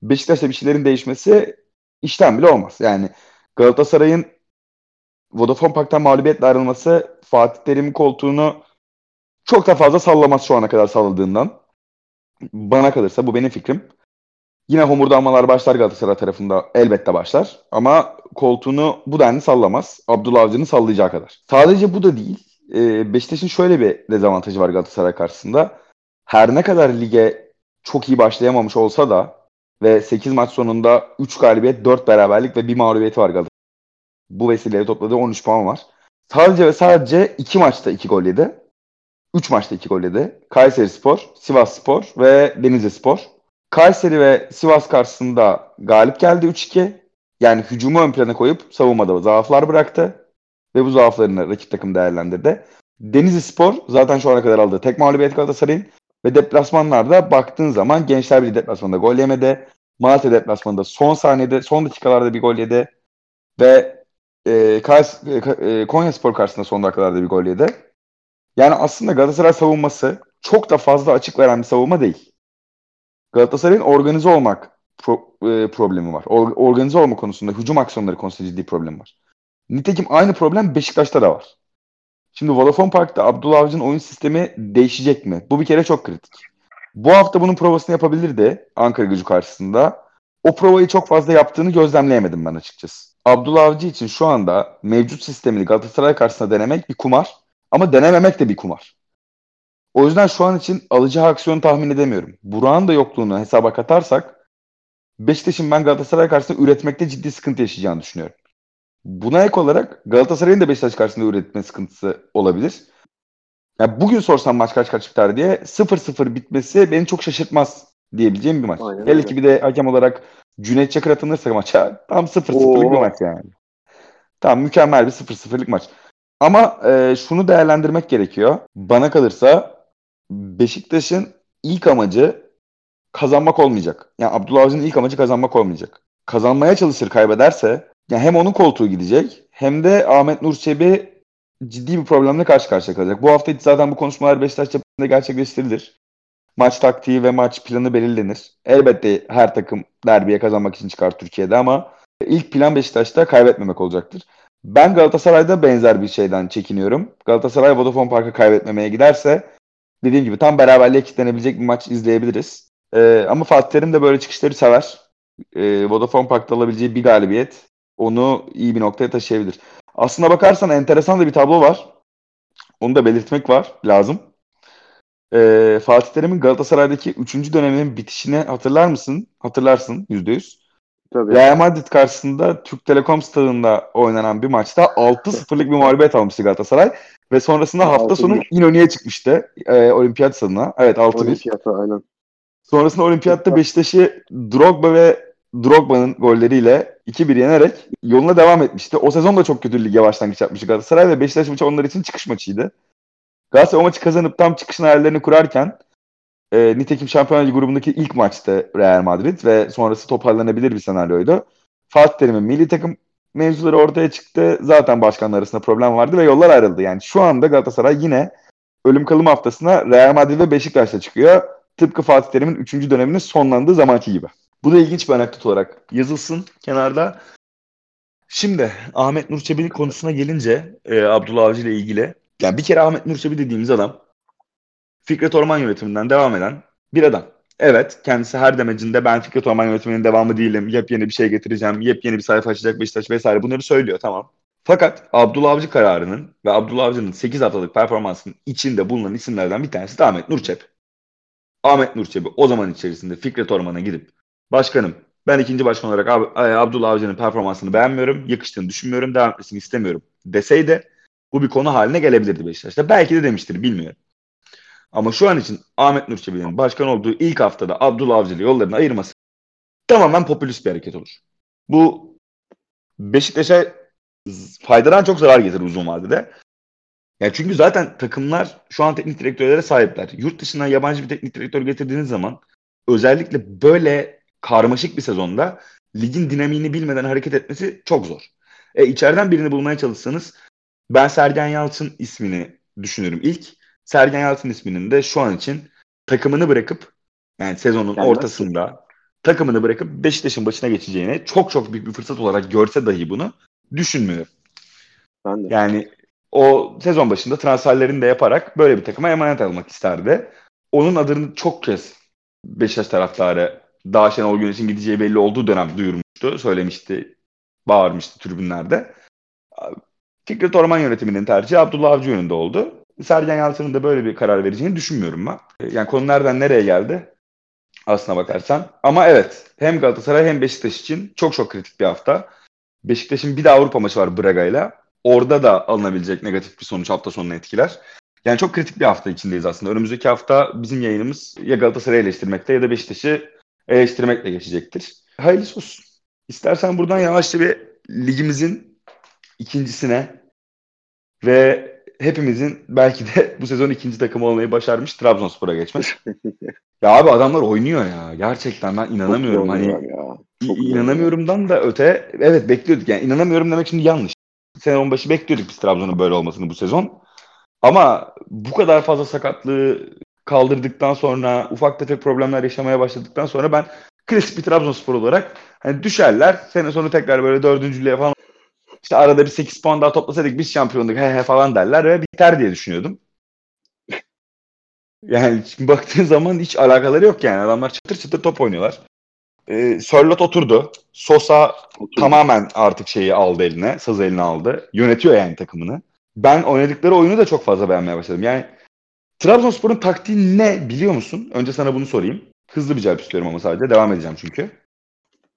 Beşiktaş'ta bir şeylerin değişmesi işten bile olmaz. Yani Galatasaray'ın Vodafone Park'tan mağlubiyetle ayrılması Fatih Terim'in koltuğunu çok da fazla sallamaz şu ana kadar salladığından. Bana kalırsa bu benim fikrim. Yine homurdanmalar başlar Galatasaray tarafında elbette başlar. Ama koltuğunu bu denli sallamaz. Abdullah Avcı'nın sallayacağı kadar. Sadece bu da değil. Ee, Beşiktaş'ın şöyle bir dezavantajı var Galatasaray karşısında. Her ne kadar lige çok iyi başlayamamış olsa da ve 8 maç sonunda 3 galibiyet, 4 beraberlik ve 1 mağlubiyeti var Galatasaray. Bu vesileyle topladığı 13 puan var. Sadece ve sadece 2 maçta 2 gol yedi. 3 maçta 2 gol yedi. Kayseri Spor, Sivas Spor ve Denizli Spor. Kayseri ve Sivas karşısında galip geldi 3-2. Yani hücumu ön plana koyup savunmada zaaflar bıraktı. Ve bu zaaflarını rakip takım değerlendirdi. Denizli Spor zaten şu ana kadar aldığı tek mağlubiyet Galatasaray'ın. Ve deplasmanlarda baktığın zaman Gençler Birliği deplasmanında gol yemedi. Malatya deplasmanında son saniyede, son dakikalarda bir gol yedi. Ve e, Kays, e, e Konya Spor karşısında son dakikalarda bir gol yedi. Yani aslında Galatasaray savunması çok da fazla açık veren bir savunma değil. Galatasaray'ın organize olmak pro, e, problemi var. Or, organize olma konusunda, hücum aksiyonları konusunda ciddi problem var. Nitekim aynı problem Beşiktaş'ta da var. Şimdi Vodafone Park'ta Abdullah Avcı'nın oyun sistemi değişecek mi? Bu bir kere çok kritik. Bu hafta bunun provasını yapabilirdi Ankara gücü karşısında. O provayı çok fazla yaptığını gözlemleyemedim ben açıkçası. Abdullah Avcı için şu anda mevcut sistemini Galatasaray karşısında denemek bir kumar ama denememek de bir kumar. O yüzden şu an için alacağı aksiyon tahmin edemiyorum. Burak'ın da yokluğunu hesaba katarsak Beşiktaş'ın ben Galatasaray karşısında üretmekte ciddi sıkıntı yaşayacağını düşünüyorum. Buna ek olarak Galatasaray'ın da Beşiktaş karşısında üretme sıkıntısı olabilir. Yani bugün sorsam maç kaç kaç biter diye 0-0 bitmesi beni çok şaşırtmaz diyebileceğim bir maç. Aynen Hele öyle. ki bir de hakem olarak Cüneyt Çakır atılırsa maça tam 0-0'lık bir maç yani. Tam mükemmel bir 0-0'lık maç. Ama e, şunu değerlendirmek gerekiyor. Bana kalırsa Beşiktaş'ın ilk amacı kazanmak olmayacak. Yani Abdullah Avcı'nın ilk amacı kazanmak olmayacak. Kazanmaya çalışır kaybederse yani hem onun koltuğu gidecek hem de Ahmet Nur Çebi ciddi bir problemle karşı karşıya kalacak. Bu hafta zaten bu konuşmalar Beşiktaş cephesinde gerçekleştirilir. Maç taktiği ve maç planı belirlenir. Elbette her takım derbiye kazanmak için çıkar Türkiye'de ama ilk plan Beşiktaş'ta kaybetmemek olacaktır. Ben Galatasaray'da benzer bir şeyden çekiniyorum. Galatasaray Vodafone Park'a kaybetmemeye giderse dediğim gibi tam beraberliğe kilitlenebilecek bir maç izleyebiliriz. Ee, ama Fatih Terim de böyle çıkışları sever. Ee, Vodafone Park'ta alabileceği bir galibiyet onu iyi bir noktaya taşıyabilir. Aslına bakarsan enteresan da bir tablo var. Onu da belirtmek var lazım. Ee, Fatih Terim'in Galatasaray'daki 3. döneminin bitişini hatırlar mısın? Hatırlarsın %100. Tabii. Real Madrid karşısında Türk Telekom stadında oynanan bir maçta 6-0'lık bir mağlubiyet almıştı Galatasaray. Ve sonrasında hafta 6-1. sonu İnönü'ye çıkmıştı. E, olimpiyat stadına. Evet 6-1. Olimpiyata aynen. Sonrasında olimpiyatta Beşiktaş'ı Drogba ve Drogba'nın golleriyle 2-1 yenerek yoluna devam etmişti. O sezon da çok kötü lige başlangıç yapmıştı Galatasaray ve Beşiktaş maçı onlar için çıkış maçıydı. Galatasaray o maçı kazanıp tam çıkışın hayallerini kurarken e, nitekim Şampiyonlar Ligi grubundaki ilk maçtı Real Madrid ve sonrası toparlanabilir bir senaryoydu. Fatih Terim'in milli takım mevzuları ortaya çıktı. Zaten başkanlar arasında problem vardı ve yollar ayrıldı. Yani şu anda Galatasaray yine ölüm kalım haftasına Real Madrid ve Beşiktaş'la çıkıyor. Tıpkı Fatih Terim'in 3. döneminin sonlandığı zamanki gibi. Bu da ilginç bir anekdot olarak yazılsın kenarda. Şimdi Ahmet Nur Çebi konusuna gelince e, Abdullah Avcı ile ilgili. Yani bir kere Ahmet Nur Çebi dediğimiz adam Fikret Orman yönetiminden devam eden bir adam. Evet kendisi her demecinde ben Fikret Orman yönetiminin devamı değilim. Yepyeni bir şey getireceğim. Yepyeni bir sayfa açacak Beşiktaş vesaire bunları söylüyor tamam. Fakat Abdullah Avcı kararının ve Abdullah Avcı'nın 8 haftalık performansının içinde bulunan isimlerden bir tanesi de Ahmet Nurçep. Ahmet Nurçebi o zaman içerisinde Fikret Orman'a gidip başkanım ben ikinci başkan olarak Ab- e, Abdullah Avcı'nın performansını beğenmiyorum, yakıştığını düşünmüyorum, devam etmesini istemiyorum deseydi bu bir konu haline gelebilirdi Beşiktaş'ta. Belki de demiştir bilmiyorum. Ama şu an için Ahmet Nur Çebi'nin başkan olduğu ilk haftada Abdullah Avcı ile yollarını ayırması tamamen popülist bir hareket olur. Bu Beşiktaş'a faydadan çok zarar getirir uzun vadede. Yani çünkü zaten takımlar şu an teknik direktörlere sahipler. Yurt dışından yabancı bir teknik direktör getirdiğiniz zaman özellikle böyle karmaşık bir sezonda ligin dinamiğini bilmeden hareket etmesi çok zor. E, içeriden birini bulmaya çalışsanız ben Sergen Yalçın ismini düşünürüm ilk. Sergen Yalçın isminin de şu an için takımını bırakıp yani sezonun Gelmez ortasında takımını bırakıp Beşiktaş'ın başına geçeceğini çok çok büyük bir fırsat olarak görse dahi bunu düşünmüyorum. Ben de. Yani o sezon başında transferlerini de yaparak böyle bir takıma emanet almak isterdi. Onun adını çok kez Beşiktaş taraftarı daha Şenol Güneş'in gideceği belli olduğu dönem duyurmuştu. Söylemişti, bağırmıştı tribünlerde. Fikret Orman yönetiminin tercihi Abdullah Avcı yönünde oldu. Sergen Yalçın'ın da böyle bir karar vereceğini düşünmüyorum ben. Yani konu nereden nereye geldi? Aslına bakarsan. Ama evet hem Galatasaray hem Beşiktaş için çok çok kritik bir hafta. Beşiktaş'ın bir de Avrupa maçı var Braga'yla. Orada da alınabilecek negatif bir sonuç hafta sonunu etkiler. Yani çok kritik bir hafta içindeyiz aslında. Önümüzdeki hafta bizim yayınımız ya Galatasaray'ı eleştirmekte ya da Beşiktaş'ı eleştirmekle geçecektir. Hayırlısı olsun. İstersen buradan yavaşça bir ligimizin ikincisine ve hepimizin belki de bu sezon ikinci takımı olmayı başarmış Trabzonspor'a geçmek. ya abi adamlar oynuyor ya. Gerçekten ben inanamıyorum. Çok Hani ya. Çok İnanamıyorumdan da öte evet bekliyorduk. Yani inanamıyorum demek şimdi yanlış. Sezon başı bekliyorduk biz Trabzon'un böyle olmasını bu sezon. Ama bu kadar fazla sakatlığı kaldırdıktan sonra ufak tefek problemler yaşamaya başladıktan sonra ben klasik bir Trabzonspor olarak hani düşerler. Sene sonu tekrar böyle dördüncülüğe falan işte arada bir 8 puan daha toplasaydık biz şampiyonduk he he falan derler ve biter diye düşünüyordum. Yani şimdi baktığın zaman hiç alakaları yok yani. Adamlar çıtır çıtır top oynuyorlar. Ee, Sörlot oturdu. Sosa Oturdu. tamamen artık şeyi aldı eline. Saz eline aldı. Yönetiyor yani takımını. Ben oynadıkları oyunu da çok fazla beğenmeye başladım. Yani Trabzonspor'un taktiği ne biliyor musun? Önce sana bunu sorayım. Hızlı bir cevap istiyorum ama sadece. Devam edeceğim çünkü.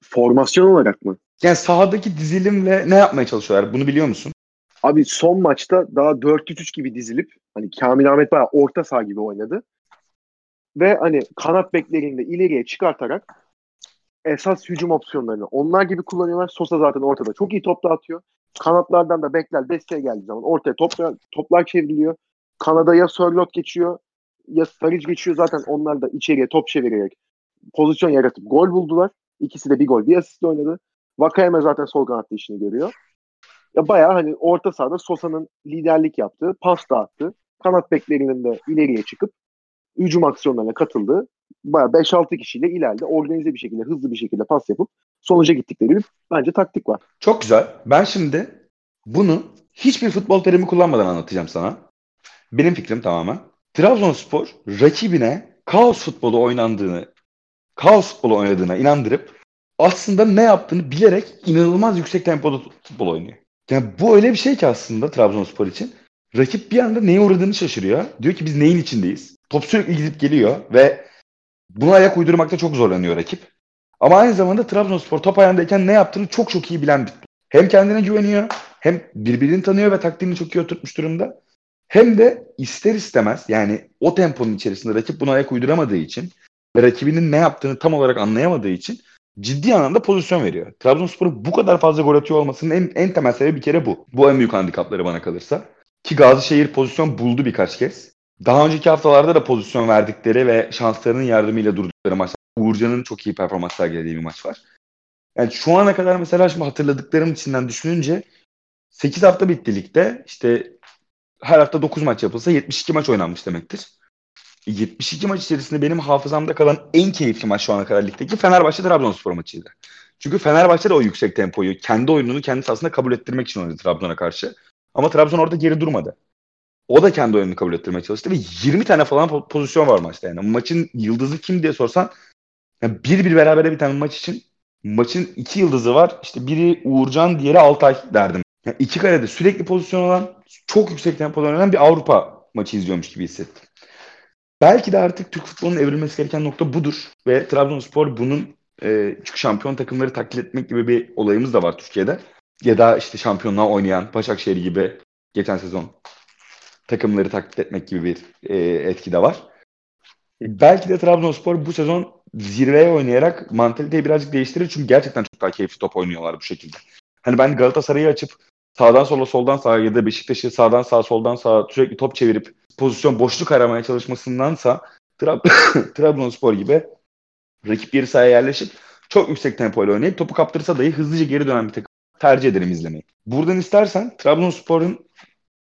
Formasyon olarak mı? Yani sahadaki dizilimle ne yapmaya çalışıyorlar? Bunu biliyor musun? Abi son maçta daha 4-3-3 gibi dizilip hani Kamil Ahmet bayağı orta saha gibi oynadı. Ve hani kanat beklerini de ileriye çıkartarak esas hücum opsiyonlarını onlar gibi kullanıyorlar. Sosa zaten ortada çok iyi top dağıtıyor. Kanatlardan da bekler desteğe geldiği zaman ortaya toplar, toplar çevriliyor. Kanada ya Sörlot geçiyor ya Sarıc geçiyor. Zaten onlar da içeriye top çevirerek pozisyon yaratıp gol buldular. İkisi de bir gol bir asist oynadı. Vakayeme zaten sol kanatta işini görüyor. Ya bayağı hani orta sahada Sosa'nın liderlik yaptığı, pas dağıttı. Kanat beklerinin de ileriye çıkıp hücum aksiyonlarına katıldığı bayağı 5-6 kişiyle ileride organize bir şekilde, hızlı bir şekilde pas yapıp sonuca gittikleri bir bence taktik var. Çok güzel. Ben şimdi bunu hiçbir futbol terimi kullanmadan anlatacağım sana. Benim fikrim tamamen. Trabzonspor rakibine kaos futbolu oynandığını, kaos futbolu oynadığına inandırıp aslında ne yaptığını bilerek inanılmaz yüksek tempoda futbol oynuyor. Yani bu öyle bir şey ki aslında Trabzonspor için. Rakip bir anda neye uğradığını şaşırıyor. Diyor ki biz neyin içindeyiz? Top sürekli gidip geliyor ve buna ayak uydurmakta çok zorlanıyor rakip. Ama aynı zamanda Trabzonspor top ayağındayken ne yaptığını çok çok iyi bilen bir Hem kendine güveniyor, hem birbirini tanıyor ve taktiğini çok iyi oturtmuş durumda. Hem de ister istemez yani o temponun içerisinde rakip buna ayak uyduramadığı için ve rakibinin ne yaptığını tam olarak anlayamadığı için ciddi anlamda pozisyon veriyor. Trabzonspor'un bu kadar fazla gol atıyor olmasının en, en temel sebebi bir kere bu. Bu en büyük handikapları bana kalırsa. Ki Gazişehir pozisyon buldu birkaç kez. Daha önceki haftalarda da pozisyon verdikleri ve şanslarının yardımıyla durdukları maçlar. Uğurcan'ın çok iyi performans sergilediği bir maç var. Yani şu ana kadar mesela şimdi hatırladıklarım içinden düşününce 8 hafta bitti ligde. İşte her hafta 9 maç yapılsa 72 maç oynanmış demektir. 72 maç içerisinde benim hafızamda kalan en keyifli maç şu ana kadar ligdeki Fenerbahçe Trabzonspor maçıydı. Çünkü Fenerbahçe de o yüksek tempoyu, kendi oyununu kendi aslında kabul ettirmek için oynadı Trabzon'a karşı. Ama Trabzon orada geri durmadı. O da kendi oyununu kabul ettirmeye çalıştı ve 20 tane falan pozisyon var maçta yani. Maçın yıldızı kim diye sorsan yani bir bir berabere biten maç için maçın iki yıldızı var. İşte biri Uğurcan, diğeri Altay derdim. Yani iki karede sürekli pozisyon olan, çok yüksek tempoda oynanan bir Avrupa maçı izliyormuş gibi hissettim. Belki de artık Türk futbolunun evrilmesi gereken nokta budur. Ve Trabzonspor bunun e, çünkü şampiyon takımları taklit etmek gibi bir olayımız da var Türkiye'de. Ya da işte şampiyonluğa oynayan Başakşehir gibi geçen sezon takımları taklit etmek gibi bir e, etki de var. Belki de Trabzonspor bu sezon zirveye oynayarak mantaliteyi birazcık değiştirir. Çünkü gerçekten çok daha keyifli top oynuyorlar bu şekilde. Hani ben Galatasaray'ı açıp sağdan sola soldan sağa ya da Beşiktaş'ı sağdan sağa soldan sağa sürekli top çevirip pozisyon boşluk aramaya çalışmasındansa Trab- Trabzonspor gibi rakip geri sahaya yerleşip çok yüksek tempoyla oynayıp topu kaptırsa dahi hızlıca geri dönen bir takım tercih ederim izlemeyi. Buradan istersen Trabzonspor'un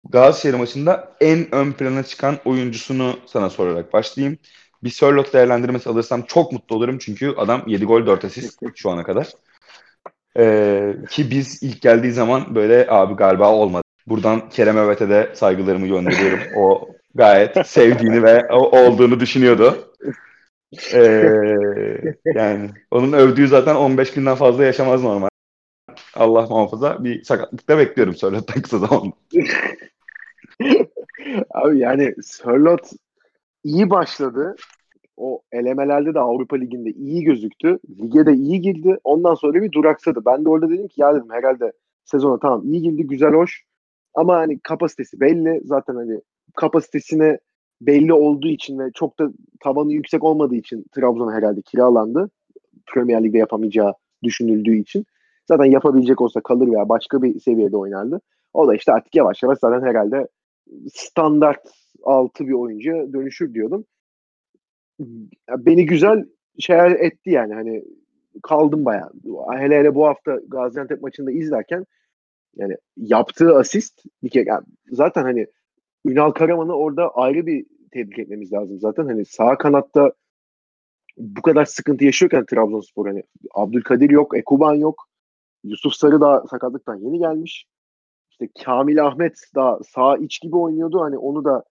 Galatasaray maçında en ön plana çıkan oyuncusunu sana sorarak başlayayım. Bir Sörloth değerlendirmesi alırsam çok mutlu olurum çünkü adam 7 gol 4 asist şu ana kadar. Ee, ki biz ilk geldiği zaman böyle abi galiba olmadı. Buradan Kerem Övet'e de saygılarımı gönderiyorum. O gayet sevdiğini ve olduğunu düşünüyordu. Ee, yani onun övdüğü zaten 15 günden fazla yaşamaz normal. Allah muhafaza bir sakatlıkta bekliyorum Sörloth'tan kısa zamanda. Abi yani Sörlot iyi başladı. O elemelerde de Avrupa Ligi'nde iyi gözüktü. Lige de iyi girdi. Ondan sonra bir duraksadı. Ben de orada dedim ki ya dedim herhalde sezona tamam iyi girdi güzel hoş. Ama hani kapasitesi belli. Zaten hani kapasitesine belli olduğu için ve çok da tavanı yüksek olmadığı için Trabzon herhalde kiralandı. Premier Lig'de yapamayacağı düşünüldüğü için. Zaten yapabilecek olsa kalır veya başka bir seviyede oynardı. O da işte artık yavaş yavaş zaten herhalde standart altı bir oyuncuya dönüşür diyordum. Beni güzel şeyler etti yani hani kaldım bayağı. Hele hele bu hafta Gaziantep maçında izlerken yani yaptığı asist bir kere yani zaten hani Ünal Karaman'ı orada ayrı bir tebrik etmemiz lazım zaten. Hani sağ kanatta bu kadar sıkıntı yaşıyorken Trabzonspor hani Abdülkadir yok, Ekuban yok. Yusuf Sarı da sakatlıktan yeni gelmiş. İşte Kamil Ahmet da sağ iç gibi oynuyordu. Hani onu da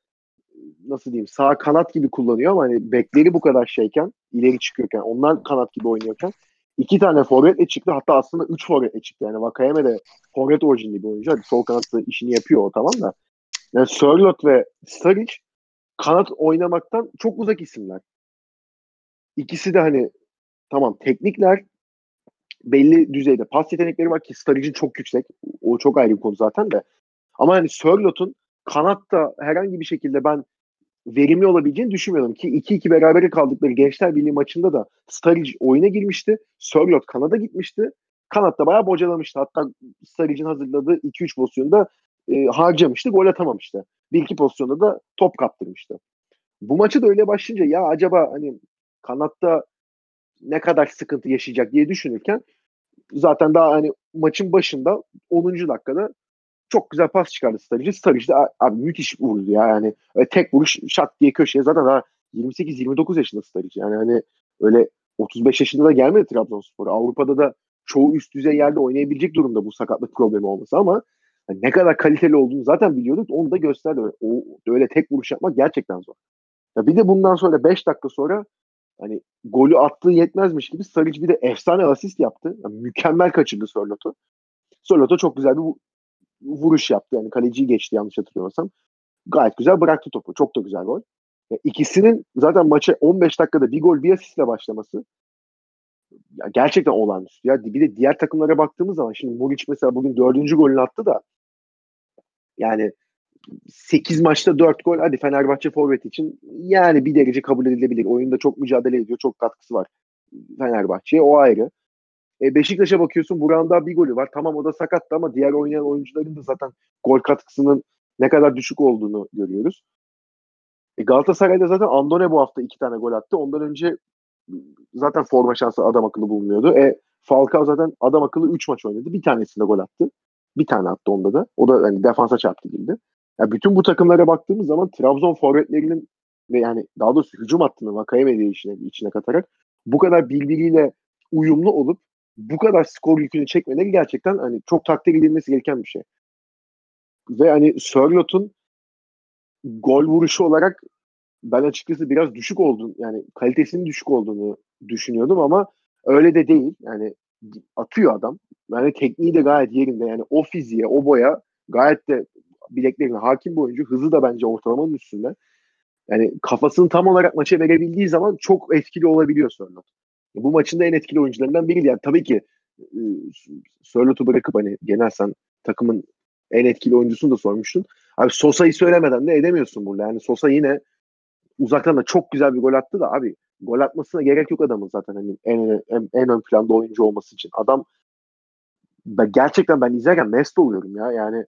nasıl diyeyim sağ kanat gibi kullanıyor ama hani bekleri bu kadar şeyken ileri çıkıyorken onlar kanat gibi oynuyorken iki tane forvetle çıktı. Hatta aslında üç forvetle çıktı. Yani Vakayeme de forvet orijinli bir oyuncu. Hadi sol kanatta işini yapıyor o tamam da. Yani Sörlot ve Staric kanat oynamaktan çok uzak isimler. İkisi de hani tamam teknikler belli düzeyde pas yetenekleri var ki Staric'in çok yüksek. O çok ayrı bir konu zaten de. Ama hani Sörlot'un kanatta herhangi bir şekilde ben verimli olabileceğini düşünmüyorum ki 2-2 berabere kaldıkları Gençler Birliği maçında da Staric oyuna girmişti. Sörlot kanada gitmişti. Kanatta bayağı bocalamıştı. Hatta Staric'in hazırladığı 2-3 pozisyonda e, harcamıştı. Gol atamamıştı. Bir iki pozisyonda da top kaptırmıştı. Bu maçı da öyle başlayınca ya acaba hani kanatta ne kadar sıkıntı yaşayacak diye düşünürken zaten daha hani maçın başında 10. dakikada çok güzel pas çıkardı Sturridge. Sturridge de abi müthiş vurdu ya. Yani öyle tek vuruş şat diye köşeye zaten daha 28-29 yaşında Sturridge. Yani hani öyle 35 yaşında da gelmedi Trabzonspor. Avrupa'da da çoğu üst düzey yerde oynayabilecek durumda bu sakatlık problemi olması ama yani ne kadar kaliteli olduğunu zaten biliyorduk. Onu da gösterdi. O, öyle tek vuruş yapmak gerçekten zor. Ya bir de bundan sonra 5 dakika sonra hani golü attığı yetmezmiş gibi Saric bir de efsane asist yaptı. Yani mükemmel kaçırdı Sörlot'u. Sörlot'a çok güzel bir vuruş yaptı. Yani kaleciyi geçti yanlış hatırlamıyorsam. Gayet güzel bıraktı topu. Çok da güzel gol. Yani ikisinin zaten maçı 15 dakikada bir gol bir asistle başlaması ya gerçekten olağanüstü. Ya bir de diğer takımlara baktığımız zaman şimdi Muric mesela bugün dördüncü golünü attı da yani 8 maçta 4 gol hadi Fenerbahçe forvet için yani bir derece kabul edilebilir. Oyunda çok mücadele ediyor. Çok katkısı var Fenerbahçe'ye. O ayrı. E, Beşiktaş'a bakıyorsun Burak'ın daha bir golü var. Tamam o da sakattı ama diğer oynayan oyuncuların da zaten gol katkısının ne kadar düşük olduğunu görüyoruz. E, Galatasaray'da zaten Andone bu hafta iki tane gol attı. Ondan önce zaten forma şansı adam akıllı bulunmuyordu. E, Falcao zaten adam akıllı 3 maç oynadı. Bir tanesinde gol attı. Bir tane attı onda da. O da hani defansa çarptı gibi. Yani bütün bu takımlara baktığımız zaman Trabzon forvetlerinin ve yani daha doğrusu hücum hattını Vakayeme içine, içine katarak bu kadar birbiriyle uyumlu olup bu kadar skor yükünü çekmeleri gerçekten hani çok takdir edilmesi gereken bir şey. Ve hani Sörlot'un gol vuruşu olarak ben açıkçası biraz düşük olduğunu yani kalitesinin düşük olduğunu düşünüyordum ama öyle de değil. Yani atıyor adam. Yani tekniği de gayet yerinde. Yani o fiziğe, o boya gayet de bileklerine hakim bir oyuncu. Hızı da bence ortalamanın üstünde. Yani kafasını tam olarak maça verebildiği zaman çok etkili olabiliyor Sörlot. Bu maçın da en etkili oyuncularından biriydi. Yani tabii ki e, Sörlot'u bırakıp hani genel sen takımın en etkili oyuncusunu da sormuştun. Abi Sosa'yı söylemeden de edemiyorsun burada. Yani Sosa yine uzaktan da çok güzel bir gol attı da abi gol atmasına gerek yok adamın zaten hani en, en, en ön planda oyuncu olması için. Adam ben, gerçekten ben izlerken mest oluyorum ya. Yani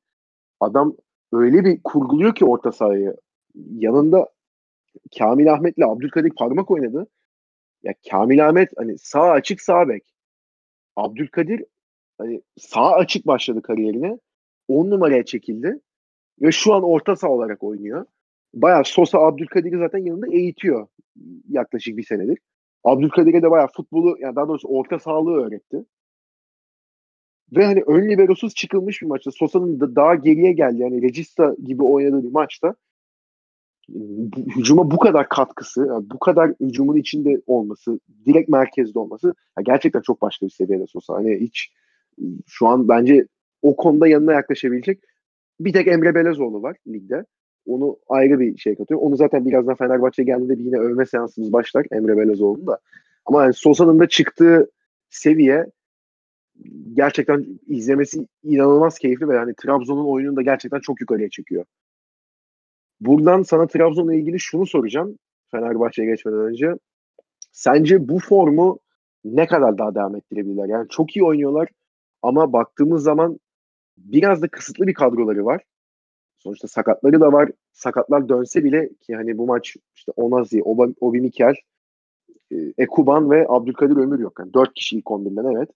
adam öyle bir kurguluyor ki orta sahayı. Yanında Kamil Ahmet'le Abdülkadir parmak oynadı. Ya Kamil Ahmet hani sağ açık sağ bek. Abdülkadir hani sağ açık başladı kariyerine. 10 numaraya çekildi. Ve şu an orta saha olarak oynuyor. Bayağı Sosa Abdülkadir'i zaten yanında eğitiyor yaklaşık bir senedir. Abdülkadir'e de bayağı futbolu yani daha doğrusu orta sağlığı öğretti. Ve hani ön liberosuz çıkılmış bir maçta. Sosa'nın da daha geriye geldi. Yani Regista gibi oynadığı bir maçta hücuma bu kadar katkısı, yani bu kadar hücumun içinde olması, direkt merkezde olması ya gerçekten çok başka bir seviyede Sosa. Hani hiç şu an bence o konuda yanına yaklaşabilecek bir tek Emre Belezoğlu var ligde. Onu ayrı bir şey katıyor. Onu zaten birazdan Fenerbahçe geldiğinde bir yine övme seansımız başlar Emre Belezoğlu'nun da. Ama yani Sosa'nın da çıktığı seviye gerçekten izlemesi inanılmaz keyifli ve yani Trabzon'un oyununu da gerçekten çok yukarıya çekiyor. Buradan sana Trabzon'la ilgili şunu soracağım Fenerbahçe'ye geçmeden önce. Sence bu formu ne kadar daha devam ettirebilirler? Yani çok iyi oynuyorlar ama baktığımız zaman biraz da kısıtlı bir kadroları var. Sonuçta sakatları da var. Sakatlar dönse bile ki hani bu maç işte Onazi, Obi Mikel, e, Ekuban ve Abdülkadir Ömür yok. Yani dört kişi ilk 11'den evet.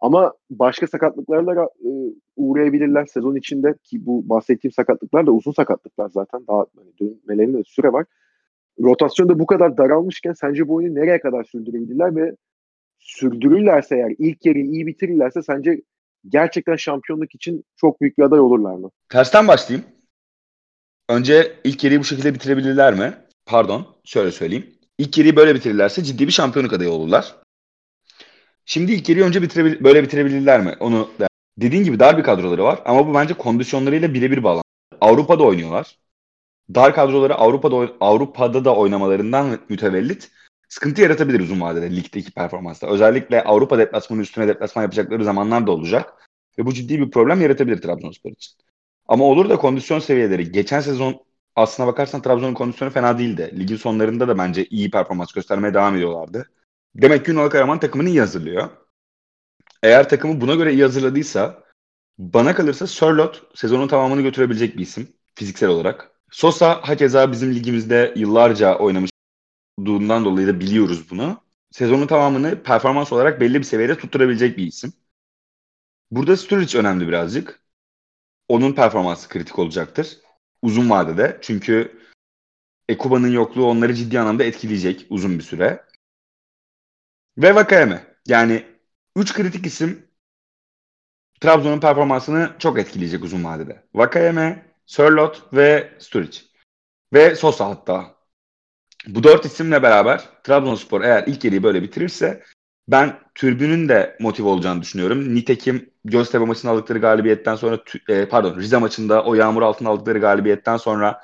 Ama başka sakatlıklarla e, uğrayabilirler sezon içinde ki bu bahsettiğim sakatlıklar da uzun sakatlıklar zaten. Daha hani dönmelerinde de süre var. Rotasyonda bu kadar daralmışken sence bu oyunu nereye kadar sürdürebilirler ve sürdürürlerse eğer ilk yeri iyi bitirirlerse sence gerçekten şampiyonluk için çok büyük bir aday olurlar mı? Tersten başlayayım. Önce ilk yeri bu şekilde bitirebilirler mi? Pardon, şöyle söyleyeyim. İlk yeri böyle bitirirlerse ciddi bir şampiyonluk adayı olurlar. Şimdi ilk yeri önce bitirebil böyle bitirebilirler mi? Onu. Dediğin gibi dar bir kadroları var ama bu bence kondisyonlarıyla birebir bağlantılı. Avrupa'da oynuyorlar. Dar kadroları Avrupa'da Avrupa'da da oynamalarından mütevellit sıkıntı yaratabilir uzun vadede ligdeki performansta. Özellikle Avrupa deplasmanı üstüne deplasman yapacakları zamanlar da olacak. Ve bu ciddi bir problem yaratabilir Trabzonspor için. Ama olur da kondisyon seviyeleri geçen sezon aslına bakarsan Trabzon'un kondisyonu fena değildi. Ligin sonlarında da bence iyi performans göstermeye devam ediyorlardı. Demek ki Ünal Karaman takımını iyi hazırlıyor. Eğer takımı buna göre iyi hazırladıysa bana kalırsa Sörlot sezonun tamamını götürebilecek bir isim fiziksel olarak. Sosa hakeza bizim ligimizde yıllarca oynamış olduğundan dolayı da biliyoruz bunu. Sezonun tamamını performans olarak belli bir seviyede tutturabilecek bir isim. Burada Sturridge önemli birazcık. Onun performansı kritik olacaktır. Uzun vadede. Çünkü Ekuba'nın yokluğu onları ciddi anlamda etkileyecek uzun bir süre. Ve Vakayeme. Yani 3 kritik isim Trabzon'un performansını çok etkileyecek uzun vadede. Vakayeme, Sörlot ve Sturridge. Ve Sosa hatta. Bu dört isimle beraber Trabzonspor eğer ilk yeri böyle bitirirse ben türbünün de motive olacağını düşünüyorum. Nitekim Göztepe maçında aldıkları galibiyetten sonra e, pardon Rize maçında o yağmur altında aldıkları galibiyetten sonra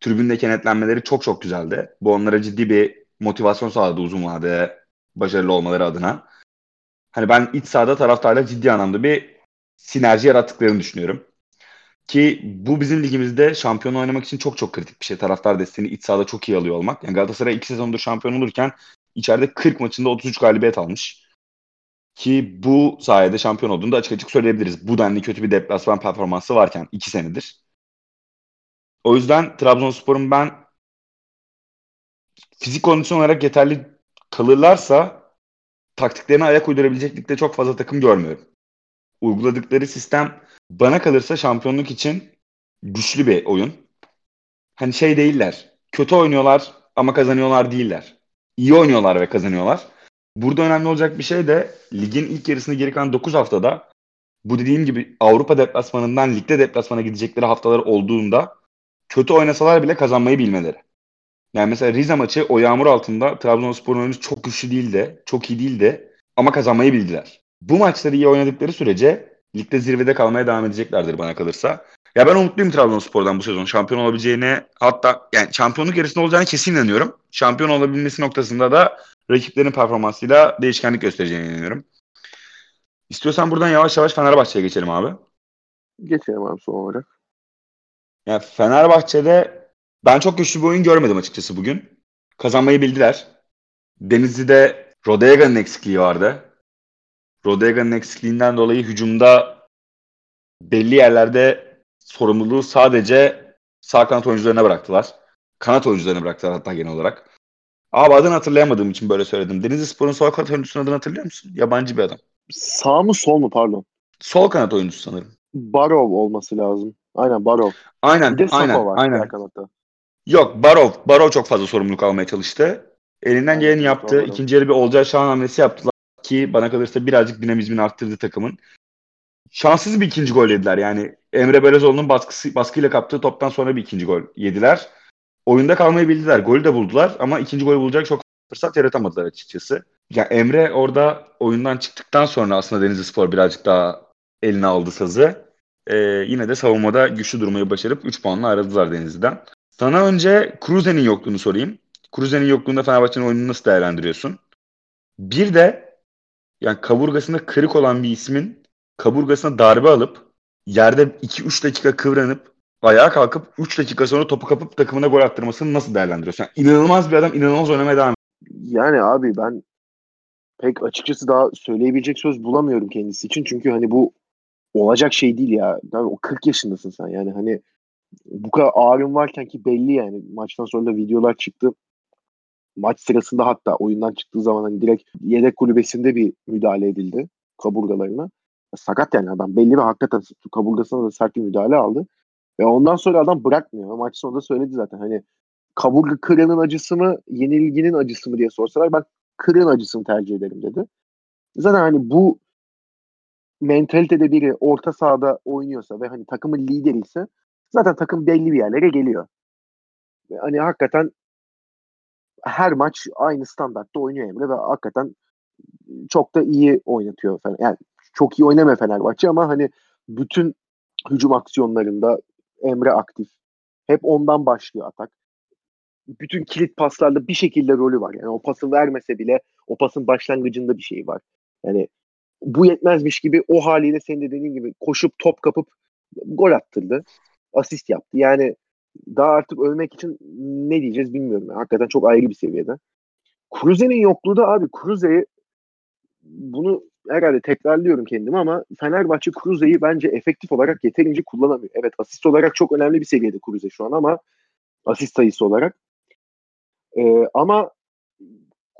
tribünde kenetlenmeleri çok çok güzeldi. Bu onlara ciddi bir motivasyon sağladı uzun vadede başarılı olmaları adına. Hani ben iç sahada taraftarla ciddi anlamda bir sinerji yarattıklarını düşünüyorum. Ki bu bizim ligimizde şampiyon oynamak için çok çok kritik bir şey. Taraftar desteğini iç sahada çok iyi alıyor olmak. Yani Galatasaray iki sezondur şampiyon olurken içeride 40 maçında 33 galibiyet almış. Ki bu sayede şampiyon olduğunu da açık açık söyleyebiliriz. Bu denli kötü bir deplasman performansı varken 2 senedir. O yüzden Trabzonspor'un ben fizik kondisyon olarak yeterli kalırlarsa taktiklerine ayak uydurabileceklikte çok fazla takım görmüyorum. Uyguladıkları sistem bana kalırsa şampiyonluk için güçlü bir oyun. Hani şey değiller. Kötü oynuyorlar ama kazanıyorlar değiller. İyi oynuyorlar ve kazanıyorlar. Burada önemli olacak bir şey de ligin ilk yarısını geri kalan 9 haftada bu dediğim gibi Avrupa deplasmanından ligde deplasmana gidecekleri haftalar olduğunda kötü oynasalar bile kazanmayı bilmeleri. Yani mesela Rize maçı o yağmur altında Trabzonspor'un oyunu çok güçlü değildi, çok iyi değildi ama kazanmayı bildiler. Bu maçları iyi oynadıkları sürece ligde zirvede kalmaya devam edeceklerdir bana kalırsa. Ya ben umutluyum Trabzonspor'dan bu sezon şampiyon olabileceğine hatta yani şampiyonluk yarısında olacağını kesin inanıyorum. Şampiyon olabilmesi noktasında da rakiplerin performansıyla değişkenlik göstereceğine inanıyorum. İstiyorsan buradan yavaş yavaş Fenerbahçe'ye geçelim abi. Geçelim abi son olarak. Yani Fenerbahçe'de ben çok güçlü bir oyun görmedim açıkçası bugün. Kazanmayı bildiler. Denizli'de Rodega'nın eksikliği vardı. Rodega'nın eksikliğinden dolayı hücumda belli yerlerde sorumluluğu sadece sağ kanat oyuncularına bıraktılar. Kanat oyuncularına bıraktılar hatta genel olarak. Abi adını hatırlayamadığım için böyle söyledim. Denizli Spor'un sol kanat oyuncusunun adını hatırlıyor musun? Yabancı bir adam. Sağ mı sol mu pardon? Sol kanat oyuncusu sanırım. Barov olması lazım. Aynen Barov. Aynen, Bir de aynen, var aynen. kanatta. Yok, Barov, Barov çok fazla sorumluluk almaya çalıştı. Elinden geleni yaptı. Barov. İkinci yarı bir Olcay Şahan hamlesi yaptılar ki bana kalırsa birazcık dinamizmini arttırdı takımın. Şanssız bir ikinci gol yediler. Yani Emre Belözoğlu'nun baskısı, baskıyla kaptığı toptan sonra bir ikinci gol yediler. Oyunda kalmayı bildiler. Golü de buldular ama ikinci golü bulacak çok fırsat yaratamadılar açıkçası. Ya Emre orada oyundan çıktıktan sonra aslında Denizli Spor birazcık daha eline aldı sazı. Ee, yine de savunmada güçlü durmayı başarıp 3 puanla ayrıldılar Denizli'den. Sana önce Kruse'nin yokluğunu sorayım. Kruse'nin yokluğunda Fenerbahçe'nin oyununu nasıl değerlendiriyorsun? Bir de yani kaburgasında kırık olan bir ismin kaburgasına darbe alıp yerde 2-3 dakika kıvranıp ayağa kalkıp 3 dakika sonra topu kapıp takımına gol attırmasını nasıl değerlendiriyorsun? Yani inanılmaz bir adam inanılmaz oynamaya devam Yani abi ben pek açıkçası daha söyleyebilecek söz bulamıyorum kendisi için. Çünkü hani bu olacak şey değil ya. Yani o 40 yaşındasın sen yani hani bu kadar ağrın varken ki belli yani. Maçtan sonra da videolar çıktı. Maç sırasında hatta oyundan çıktığı zaman hani direkt yedek kulübesinde bir müdahale edildi. kaburgalarına. Sakat yani adam. Belli bir hakikaten kaburgasına da sert bir müdahale aldı. Ve ondan sonra adam bırakmıyor. Maç sonunda söyledi zaten. Hani kaburga kırığının acısı mı, yenilginin acısı mı diye sorsalar ben kırığın acısını tercih ederim dedi. Zaten hani bu mentalitede biri orta sahada oynuyorsa ve hani takımın lideri ise zaten takım belli bir yerlere geliyor. Hani hakikaten her maç aynı standartta oynuyor Emre ve hakikaten çok da iyi oynatıyor. Yani çok iyi oynamıyor Fenerbahçe ama hani bütün hücum aksiyonlarında Emre aktif. Hep ondan başlıyor atak. Bütün kilit paslarda bir şekilde rolü var. Yani o pası vermese bile o pasın başlangıcında bir şey var. Yani bu yetmezmiş gibi o haliyle senin de dediğin gibi koşup top kapıp gol attırdı. Asist yaptı. Yani daha artık ölmek için ne diyeceğiz bilmiyorum. Yani hakikaten çok ayrı bir seviyede. Kruse'nin yokluğu da abi Kruse'yi bunu herhalde tekrarlıyorum kendimi ama Fenerbahçe Kruse'yi bence efektif olarak yeterince kullanamıyor. Evet asist olarak çok önemli bir seviyede Kruse şu an ama asist sayısı olarak. Ee, ama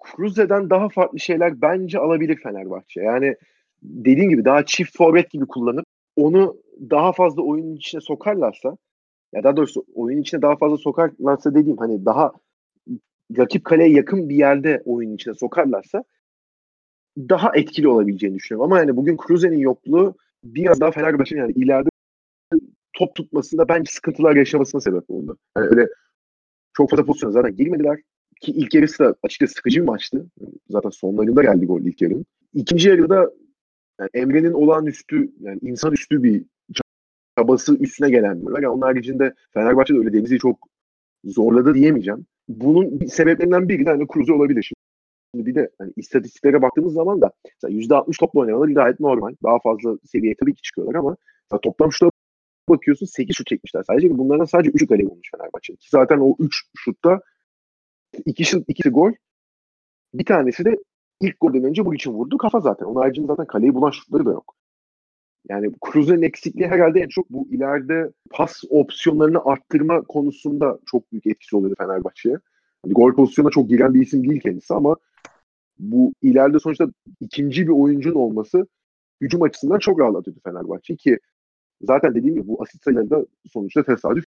Kruse'den daha farklı şeyler bence alabilir Fenerbahçe. Yani dediğim gibi daha çift forvet gibi kullanıp onu daha fazla oyunun içine sokarlarsa ya daha doğrusu oyun içine daha fazla sokarlarsa dediğim hani daha rakip kaleye yakın bir yerde oyun içine sokarlarsa daha etkili olabileceğini düşünüyorum. Ama yani bugün Kruse'nin yokluğu biraz daha Fenerbahçe'nin yani ileride top tutmasında bence sıkıntılar yaşamasına sebep oldu. Yani öyle çok fazla pozisyon zaten girmediler. Ki ilk yarısı da açıkçası sıkıcı bir maçtı. Zaten sonlarında geldi gol ilk yarının. İkinci yarıda yani Emre'nin olağanüstü yani insan üstü bir çabası üstüne gelen bir yani onun haricinde Fenerbahçe öyle Denizli'yi çok zorladı diyemeyeceğim. Bunun sebeplerinden biri de hani Kruse olabilir. Şimdi bir de hani istatistiklere baktığımız zaman da %60 topla oynamaları gayet normal. Daha fazla seviye tabii ki çıkıyorlar ama toplam şuta bakıyorsun 8 şut çekmişler sadece. Bunlardan sadece 3'ü kaleye olmuş Fenerbahçe. Zaten o 3 şutta iki şut, ikisi gol. Bir tanesi de ilk golden önce bu için vurdu kafa zaten. Onun haricinde zaten kaleyi bulan şutları da yok. Yani Cruz'un eksikliği herhalde en çok bu ileride pas opsiyonlarını arttırma konusunda çok büyük etkisi oluyor Fenerbahçe'ye. Hani gol pozisyonuna çok giren bir isim değil kendisi ama bu ileride sonuçta ikinci bir oyuncunun olması hücum açısından çok rahatlatıyordu Fenerbahçe ki zaten dediğim gibi bu asist sayıları da sonuçta tesadüf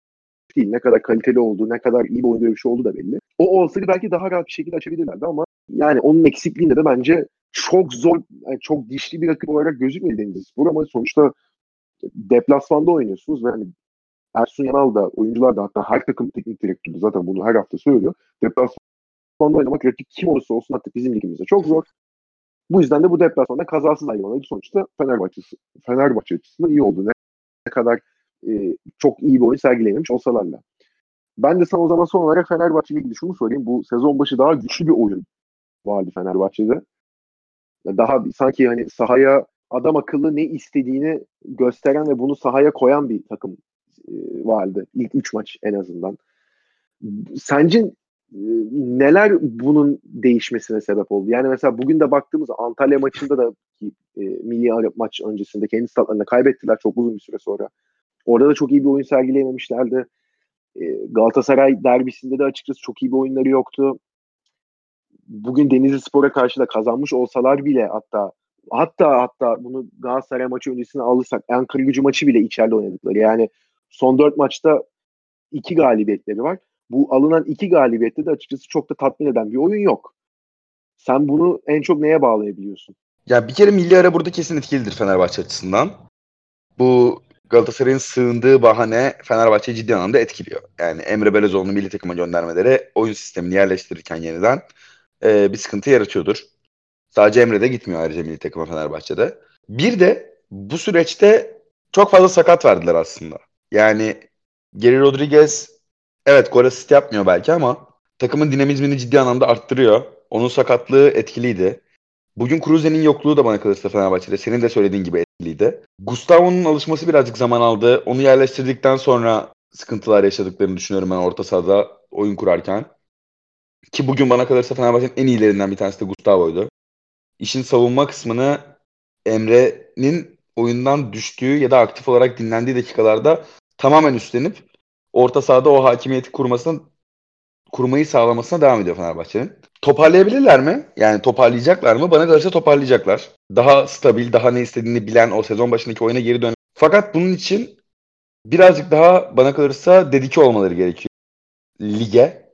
değil. Ne kadar kaliteli olduğu, ne kadar iyi bir bir şey olduğu da belli. O olsaydı belki daha rahat bir şekilde açabilirlerdi ama yani onun eksikliğinde de bence çok zor, yani çok dişli bir rakip olarak gözükmedi Denizlispor ama sonuçta deplasmanda oynuyorsunuz ve hani Ersun Yanal da oyuncular da hatta her takım teknik direktörü zaten bunu her hafta söylüyor. Deplasmanda oynamak rakip kim olursa olsun artık bizim ligimizde çok zor. Bu yüzden de bu deplasmanda kazasız ayrılmaları sonuçta Fenerbahçe, Fenerbahçe açısından iyi oldu. Ne kadar e, çok iyi bir oyun sergilememiş olsalar da. Ben de sana o zaman son olarak Fenerbahçe ile ilgili şunu söyleyeyim. Bu sezon başı daha güçlü bir oyun vardı Fenerbahçe'de. Daha sanki hani sahaya adam akıllı ne istediğini gösteren ve bunu sahaya koyan bir takım e, vardı. İlk üç maç en azından. Sence e, neler bunun değişmesine sebep oldu? Yani mesela bugün de baktığımız Antalya maçında da e, milli Arap maç öncesinde kendi statlarında kaybettiler çok uzun bir süre sonra. Orada da çok iyi bir oyun sergileyememişlerdi. E, Galatasaray derbisinde de açıkçası çok iyi bir oyunları yoktu. Bugün Denizli Spor'a karşı da kazanmış olsalar bile hatta hatta hatta bunu Galatasaray maçı öncesine alırsak Ankara gücü maçı bile içeride oynadıkları. Yani son dört maçta iki galibiyetleri var. Bu alınan iki galibiyette de açıkçası çok da tatmin eden bir oyun yok. Sen bunu en çok neye bağlayabiliyorsun? Ya bir kere milli ara burada kesin etkilidir Fenerbahçe açısından. Bu Galatasaray'ın sığındığı bahane Fenerbahçe'yi ciddi anlamda etkiliyor. Yani Emre Belezoğlu'nu milli takıma göndermeleri oyun sistemini yerleştirirken yeniden e, bir sıkıntı yaratıyordur. Sadece Emre de gitmiyor ayrıca milli takıma Fenerbahçe'de. Bir de bu süreçte çok fazla sakat verdiler aslında. Yani Geri Rodriguez evet gol asist yapmıyor belki ama takımın dinamizmini ciddi anlamda arttırıyor. Onun sakatlığı etkiliydi. Bugün Kruse'nin yokluğu da bana kalırsa Fenerbahçe'de senin de söylediğin gibi etkiliydi. Gustavo'nun alışması birazcık zaman aldı. Onu yerleştirdikten sonra sıkıntılar yaşadıklarını düşünüyorum ben orta sahada oyun kurarken. Ki bugün bana kalırsa Fenerbahçe'nin en iyilerinden bir tanesi de Gustavo'ydu. İşin savunma kısmını Emre'nin oyundan düştüğü ya da aktif olarak dinlendiği dakikalarda tamamen üstlenip orta sahada o hakimiyeti kurmasını kurmayı sağlamasına devam ediyor Fenerbahçe'nin. toparlayabilirler mi? Yani toparlayacaklar mı? Bana kalırsa toparlayacaklar. Daha stabil, daha ne istediğini bilen o sezon başındaki oyuna geri dön. Fakat bunun için birazcık daha bana kalırsa dedike olmaları gerekiyor lige.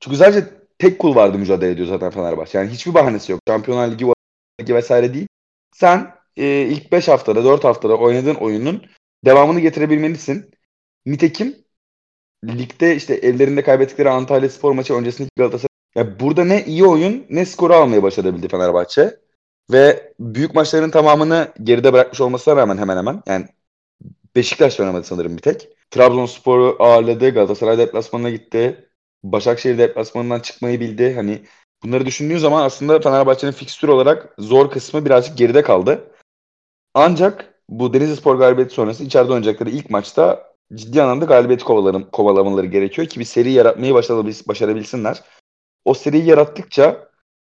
Çünkü sadece tek kul vardı mücadele ediyor zaten Fenerbahçe. Yani hiçbir bahanesi yok. Şampiyonlar Ligi, vesaire değil. Sen e, ilk 5 haftada, 4 haftada oynadığın oyunun devamını getirebilmelisin. Nitekim ligde işte evlerinde kaybettikleri Antalya Spor maçı öncesindeki Galatasaray ya burada ne iyi oyun ne skoru almaya başarabildi Fenerbahçe. Ve büyük maçların tamamını geride bırakmış olmasına rağmen hemen hemen yani Beşiktaş oynamadı sanırım bir tek. Trabzonspor'u ağırladı. Galatasaray deplasmanına gitti. Başakşehir deplasmanından çıkmayı bildi. Hani bunları düşündüğün zaman aslında Fenerbahçe'nin fikstür olarak zor kısmı birazcık geride kaldı. Ancak bu Denizlispor galibiyeti sonrası içeride oynayacakları ilk maçta ciddi anlamda galibiyeti kovalamaları gerekiyor ki bir seri yaratmayı başarabilsinler. O seriyi yarattıkça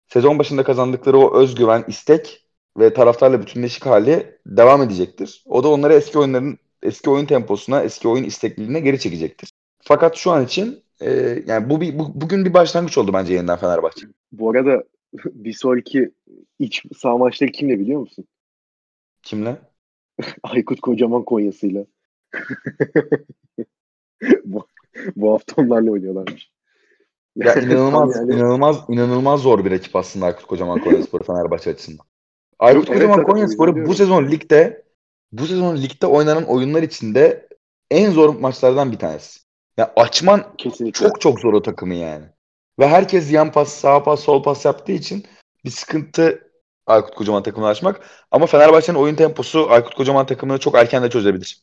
sezon başında kazandıkları o özgüven, istek ve taraftarla bütünleşik hali devam edecektir. O da onları eski oyunların eski oyun temposuna, eski oyun istekliliğine geri çekecektir. Fakat şu an için e, yani bu, bir, bu bugün bir başlangıç oldu bence yeniden Fenerbahçe. Bu arada bir sonraki iç sağ maçları kimle biliyor musun? Kimle? Aykut Kocaman Konya'sıyla. bu, bu hafta onlarla oynuyorlarmış. Ya inanılmaz, yani... inanılmaz, inanılmaz zor bir ekip aslında Aykut Kocaman Konyaspor Fenerbahçe açısından. Aykut Yok, Kocaman evet, Konyaspor'u bu sezon ligde bu sezon ligde oynanan oyunlar içinde en zor maçlardan bir tanesi. Ya açman Kesinlikle. çok çok zor o takımı yani. Ve herkes yan pas, sağ pas, sol pas yaptığı için bir sıkıntı Aykut Kocaman takımını açmak. Ama Fenerbahçe'nin oyun temposu Aykut Kocaman takımını çok erken de çözebilir.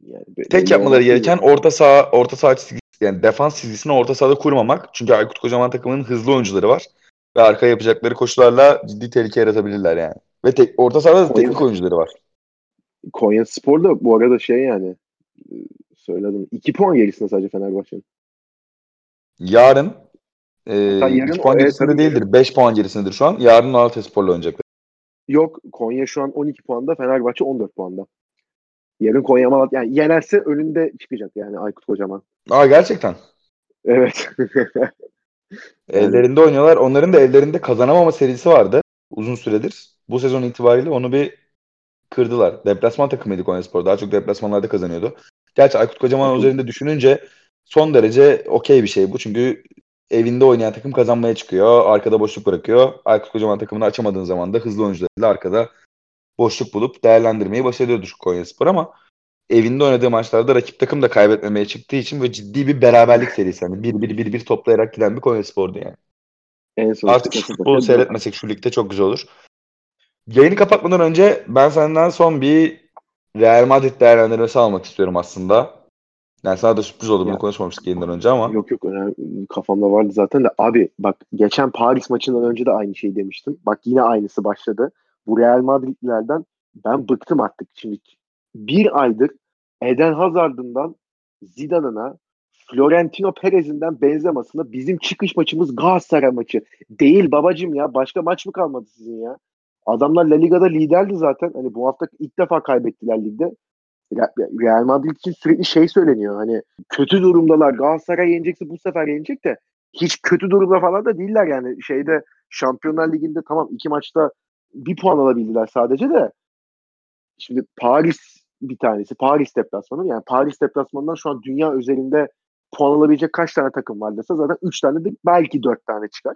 Yani Tek yapmaları gereken orta saha orta saha çizgisi yani defans çizgisini orta sahada kurmamak. Çünkü Aykut Kocaman takımının hızlı oyuncuları var. Ve arka yapacakları koşularla ciddi tehlike yaratabilirler yani. Ve tek, orta sahada da teknik oyuncuları var. Konya Spor da bu arada şey yani söyledim. 2 puan gerisinde sadece Fenerbahçe'nin. Yarın e, yarın 2 puan gerisinde değildir. 5 puan gerisindedir şu an. Yarın Malatya Spor'la oynayacaklar. Yok Konya şu an 12 puanda. Fenerbahçe 14 puanda. Yarın Konya Malatya yani yenerse önünde çıkacak yani Aykut Kocaman. Aa gerçekten. Evet. Ellerinde oynuyorlar. Onların da ellerinde kazanamama serisi vardı uzun süredir. Bu sezon itibariyle onu bir kırdılar. Deplasman takımıydı Konyaspor. Daha çok deplasmanlarda kazanıyordu. Gerçi Aykut Kocaman üzerinde düşününce son derece okey bir şey bu. Çünkü evinde oynayan takım kazanmaya çıkıyor. Arkada boşluk bırakıyor. Aykut Kocaman takımını açamadığın zaman da hızlı oyuncularıyla arkada boşluk bulup değerlendirmeyi başarıyordu Konyaspor ama evinde oynadığı maçlarda rakip takım da kaybetmemeye çıktığı için ve ciddi bir beraberlik serisi. Yani bir bir bir bir toplayarak giden bir Konyaspor'du yani. En son Artık futbolu seyretmesek şu ligde çok güzel olur. Yayını kapatmadan önce ben senden son bir Real Madrid değerlendirmesi almak istiyorum aslında. Yani sana da sürpriz oldu bunu konuşmamıştık yayından önce ama. Yok yok önemli. kafamda vardı zaten de. Abi bak geçen Paris maçından önce de aynı şeyi demiştim. Bak yine aynısı başladı. Bu Real Madridlilerden ben bıktım artık. Şimdi bir aydır Eden Hazard'ından Zidane'ına Florentino Perez'inden benzemasına bizim çıkış maçımız Galatasaray maçı. Değil babacım ya. Başka maç mı kalmadı sizin ya? Adamlar La Liga'da liderdi zaten. Hani bu hafta ilk defa kaybettiler ligde. Real Madrid için sürekli şey söyleniyor. Hani kötü durumdalar. Galatasaray yenecekse bu sefer yenecek de hiç kötü durumda falan da değiller yani. Şeyde Şampiyonlar Ligi'nde tamam iki maçta bir puan alabildiler sadece de. Şimdi Paris bir tanesi. Paris deplasmanı. Yani Paris deplasmanından şu an dünya üzerinde puan alabilecek kaç tane takım var dese zaten 3 tane de belki 4 tane çıkar.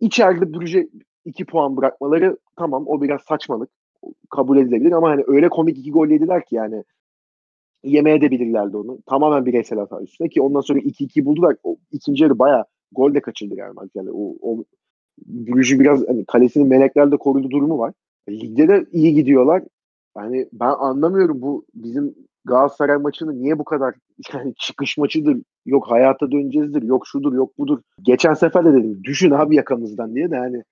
İçeride Brüj'e 2 puan bırakmaları tamam o biraz saçmalık. Kabul edilebilir ama hani öyle komik iki gol yediler ki yani yemeye de bilirlerdi onu. Tamamen bireysel hata üstüne ki ondan sonra 2-2 buldular. O, ikinci yarı baya gol de kaçırdı galiba. Yani o, o Brüj'ü biraz hani kalesini meleklerle korudu durumu var. Ligde de iyi gidiyorlar. Yani ben anlamıyorum bu bizim Galatasaray maçını niye bu kadar yani çıkış maçıdır, yok hayata döneceğizdir, yok şudur, yok budur. Geçen sefer de dedim düşün abi yakamızdan diye de yani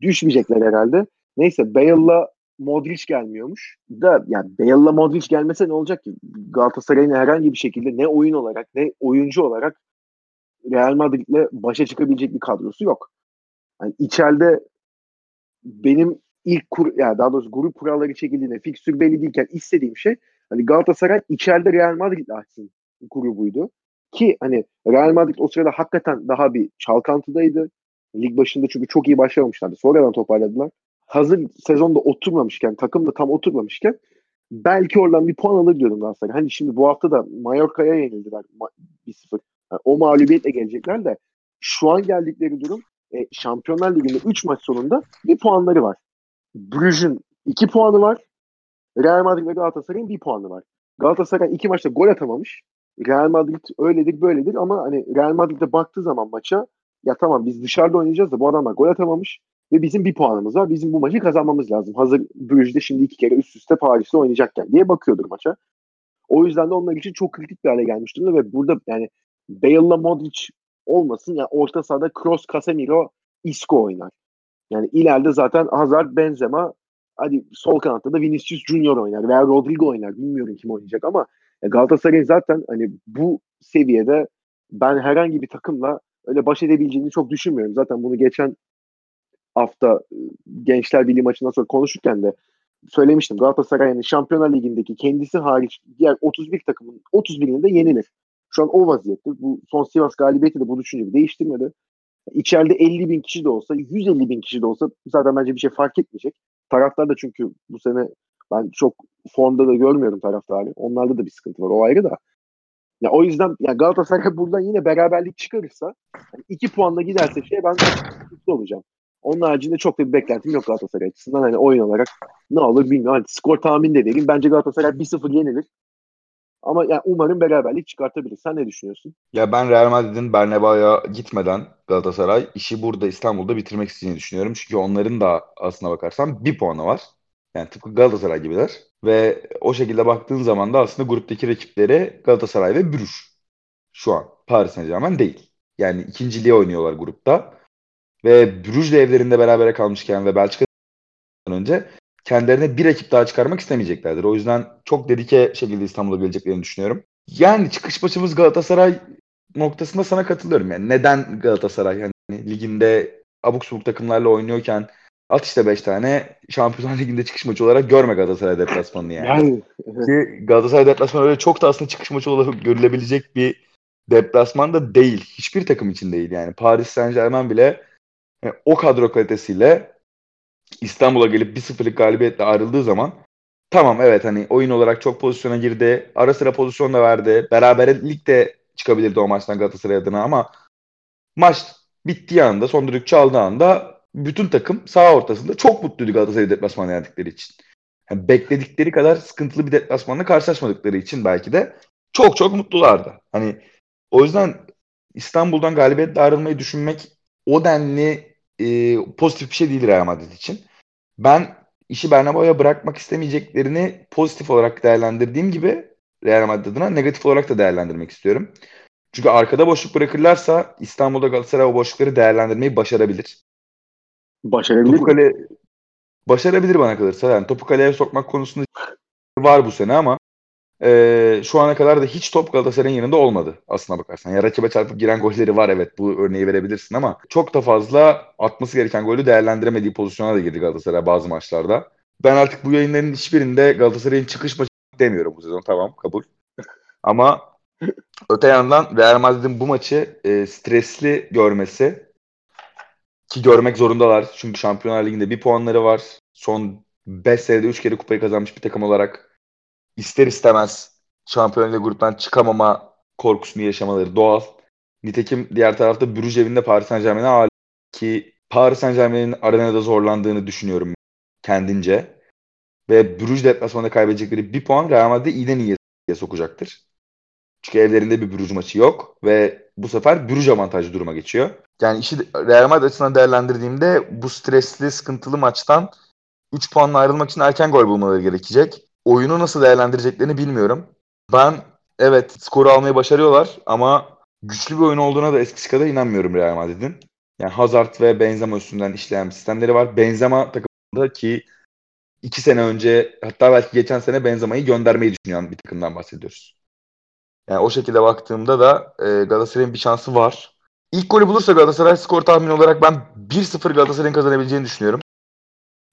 düşmeyecekler herhalde. Neyse Bale'la Modric gelmiyormuş. Da yani Bale'la Modric gelmese ne olacak ki? Galatasaray'ın herhangi bir şekilde ne oyun olarak ne oyuncu olarak Real Madrid'le başa çıkabilecek bir kadrosu yok. Yani içeride benim ilk kur yani daha doğrusu grup kuralları çekildiğinde fikstür belli değilken istediğim şey hani Galatasaray içeride Real Madrid'le açsın grubuydu. Ki hani Real Madrid o sırada hakikaten daha bir çalkantıdaydı. Lig başında çünkü çok iyi başlamamışlardı. Sonradan toparladılar. Hazır sezonda oturmamışken, takım da tam oturmamışken belki oradan bir puan alır diyordum Galatasaray. Hani şimdi bu hafta da Mallorca'ya yenildiler 1-0. Yani o mağlubiyetle gelecekler de şu an geldikleri durum e, Şampiyonlar Ligi'nde 3 maç sonunda bir puanları var. Brugge'ün 2 puanı var. Real Madrid ve Galatasaray'ın 1 puanı var. Galatasaray 2 maçta gol atamamış. Real Madrid öyledir böyledir ama hani Real Madrid'e baktığı zaman maça ya tamam biz dışarıda oynayacağız da bu adamlar gol atamamış ve bizim bir puanımız var. Bizim bu maçı kazanmamız lazım. Hazır Brugge'de şimdi iki kere üst üste Paris'te oynayacakken diye bakıyordur maça. O yüzden de onlar için çok kritik bir hale gelmiş durumda ve burada yani Bale'la Modric olmasın yani orta sahada Kroos, Casemiro, Isco oynar. Yani ileride zaten Hazard, Benzema hadi sol kanatta da Vinicius Junior oynar veya Rodrigo oynar. Bilmiyorum kim oynayacak ama Galatasaray zaten hani bu seviyede ben herhangi bir takımla öyle baş edebileceğini çok düşünmüyorum. Zaten bunu geçen hafta Gençler Birliği maçından sonra konuşurken de söylemiştim. Galatasaray yani Şampiyonlar Ligi'ndeki kendisi hariç diğer 31 takımın 31'ini de yenilir. Şu an o vaziyette. Bu son Sivas galibiyeti de bu düşünceyi değiştirmedi. İçeride 50 bin kişi de olsa, 150 bin kişi de olsa zaten bence bir şey fark etmeyecek. Taraftar da çünkü bu sene ben çok formda da görmüyorum taraftarı. Onlarda da bir sıkıntı var. O ayrı da. Ya o yüzden ya Galatasaray buradan yine beraberlik çıkarırsa yani iki puanla giderse şey ben mutlu olacağım. Onun haricinde çok da bir beklentim yok Galatasaray açısından. Hani oyun olarak ne olur bilmiyorum. Hani skor tahmin de vereyim. Bence Galatasaray 1-0 yenilir. Ama yani umarım beraberlik çıkartabilir. Sen ne düşünüyorsun? Ya ben Real Madrid'in Bernabeu'ya gitmeden Galatasaray işi burada İstanbul'da bitirmek istediğini düşünüyorum. Çünkü onların da aslına bakarsan bir puanı var. Yani tıpkı Galatasaray gibiler. Ve o şekilde baktığın zaman da aslında gruptaki rakipleri Galatasaray ve Brüj. Şu an Paris Saint Germain değil. Yani ikinciliğe oynuyorlar grupta. Ve Brüj'le evlerinde berabere kalmışken ve Belçika'dan önce kendilerine bir rakip daha çıkarmak istemeyeceklerdir. O yüzden çok dedike şekilde İstanbul'a geleceklerini düşünüyorum. Yani çıkış maçımız Galatasaray noktasında sana katılıyorum. Yani neden Galatasaray yani liginde abuk subuk takımlarla oynuyorken at işte 5 tane Şampiyonlar Ligi'nde çıkış maçı olarak görme Galatasaray deplasmanını yani. yani Ki Galatasaray deplasmanı öyle çok da aslında çıkış maçı olarak görülebilecek bir deplasman da değil. Hiçbir takım için değil yani. Paris Saint Germain bile yani o kadro kalitesiyle İstanbul'a gelip 1-0'lık galibiyetle ayrıldığı zaman tamam evet hani oyun olarak çok pozisyona girdi. Ara sıra pozisyon da verdi. Beraberlik de çıkabilirdi o maçtan Galatasaray adına ama maç bittiği anda son düdük çaldığı anda bütün takım sağ ortasında çok mutluydu Galatasaray deplasmanı yendikleri için. Yani bekledikleri kadar sıkıntılı bir deplasmanla karşılaşmadıkları için belki de çok çok mutlulardı. Hani o yüzden İstanbul'dan galibiyetle ayrılmayı düşünmek o denli e, pozitif bir şey değil Real Madrid için. Ben işi Bernabeu'ya bırakmak istemeyeceklerini pozitif olarak değerlendirdiğim gibi Real Madrid adına negatif olarak da değerlendirmek istiyorum. Çünkü arkada boşluk bırakırlarsa İstanbul'da Galatasaray o boşlukları değerlendirmeyi başarabilir. Başarabilir topu kale, başarabilir bana kalırsa. Yani topu kaleye sokmak konusunda var bu sene ama e, şu ana kadar da hiç top Galatasaray'ın yanında olmadı aslına bakarsan. Ya rakibe çarpıp giren golleri var evet bu örneği verebilirsin ama çok da fazla atması gereken golü değerlendiremediği pozisyona da girdi Galatasaray bazı maçlarda. Ben artık bu yayınların hiçbirinde Galatasaray'ın çıkış maçı demiyorum bu sezon tamam kabul. Ama öte yandan Real Madrid'in bu maçı e, stresli görmesi ki görmek zorundalar. Çünkü Şampiyonlar Ligi'nde bir puanları var. Son 5 senede 3 kere kupayı kazanmış bir takım olarak ister istemez Şampiyonlar gruptan çıkamama korkusunu yaşamaları doğal. Nitekim diğer tarafta Brüj evinde Paris Saint Germain'e ağırlık ki Paris Saint Germain'in arenada zorlandığını düşünüyorum kendince. Ve Brüj deplasmanında kaybedecekleri bir puan Real Madrid'i iyiden iyiye sokacaktır. Çünkü evlerinde bir Brüj maçı yok ve bu sefer Brüj avantajlı duruma geçiyor. Yani işi Real Madrid açısından değerlendirdiğimde bu stresli, sıkıntılı maçtan 3 puanla ayrılmak için erken gol bulmaları gerekecek oyunu nasıl değerlendireceklerini bilmiyorum. Ben evet skoru almayı başarıyorlar ama güçlü bir oyun olduğuna da eskisi kadar inanmıyorum Real Madrid'in. Yani Hazard ve Benzema üstünden işleyen sistemleri var. Benzema takımında ki iki sene önce hatta belki geçen sene Benzema'yı göndermeyi düşünen bir takımdan bahsediyoruz. Yani o şekilde baktığımda da e, Galatasaray'ın bir şansı var. İlk golü bulursa Galatasaray skor tahmini olarak ben 1-0 Galatasaray'ın kazanabileceğini düşünüyorum.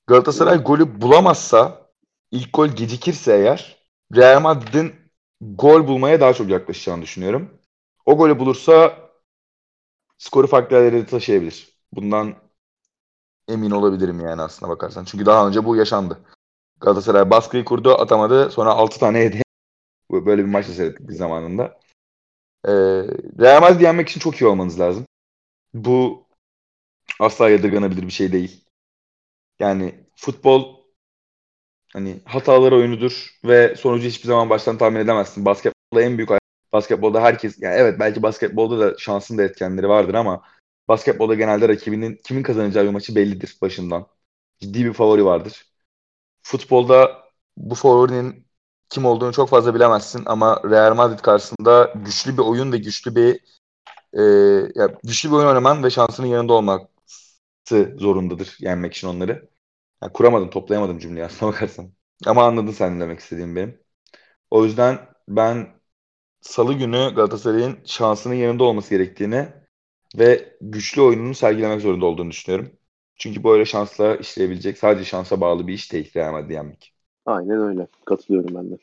Galatasaray golü bulamazsa ilk gol gecikirse eğer Real Madrid'in gol bulmaya daha çok yaklaşacağını düşünüyorum. o golü bulursa skoru farklı yerlere taşıyabilir. Bundan emin olabilirim yani aslına bakarsan. Çünkü daha önce bu yaşandı. Galatasaray baskıyı kurdu, atamadı. Sonra 6 tane yedi. Böyle bir maç da seyrettik bir zamanında. Ee, Real Madrid yenmek için çok iyi olmanız lazım. Bu asla yadırganabilir bir şey değil. Yani futbol hani hatalar oyunudur ve sonucu hiçbir zaman baştan tahmin edemezsin. Basketbolda en büyük basketbolda herkes yani evet belki basketbolda da şansın da etkenleri vardır ama basketbolda genelde rakibinin kimin kazanacağı bir maçı bellidir başından. Ciddi bir favori vardır. Futbolda bu favorinin kim olduğunu çok fazla bilemezsin ama Real Madrid karşısında güçlü bir oyun ve güçlü bir e, ya güçlü bir oyun oynaman ve şansının yanında olması zorundadır yenmek için onları. Yani kuramadım, toplayamadım cümleyi aslına bakarsan. Ama anladın sen demek istediğim benim. O yüzden ben Salı günü Galatasaray'ın şansının yanında olması gerektiğini ve güçlü oyununu sergilemek zorunda olduğunu düşünüyorum. Çünkü böyle şansla işleyebilecek sadece şansa bağlı bir iş değil Real Madrid yenmek. Aynen öyle. Katılıyorum ben de.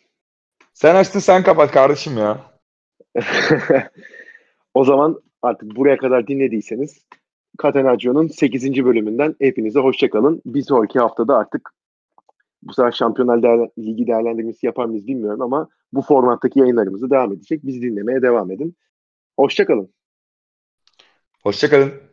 Sen açtın sen kapat kardeşim ya. o zaman artık buraya kadar dinlediyseniz Catenaccio'nun 8. bölümünden hepinize hoşçakalın. Bir sonraki haftada artık bu sefer Şampiyonlar Değer Ligi değerlendirmesi yapar mıyız bilmiyorum ama bu formattaki yayınlarımızı devam edecek. Bizi dinlemeye devam edin. Hoşçakalın. Hoşçakalın.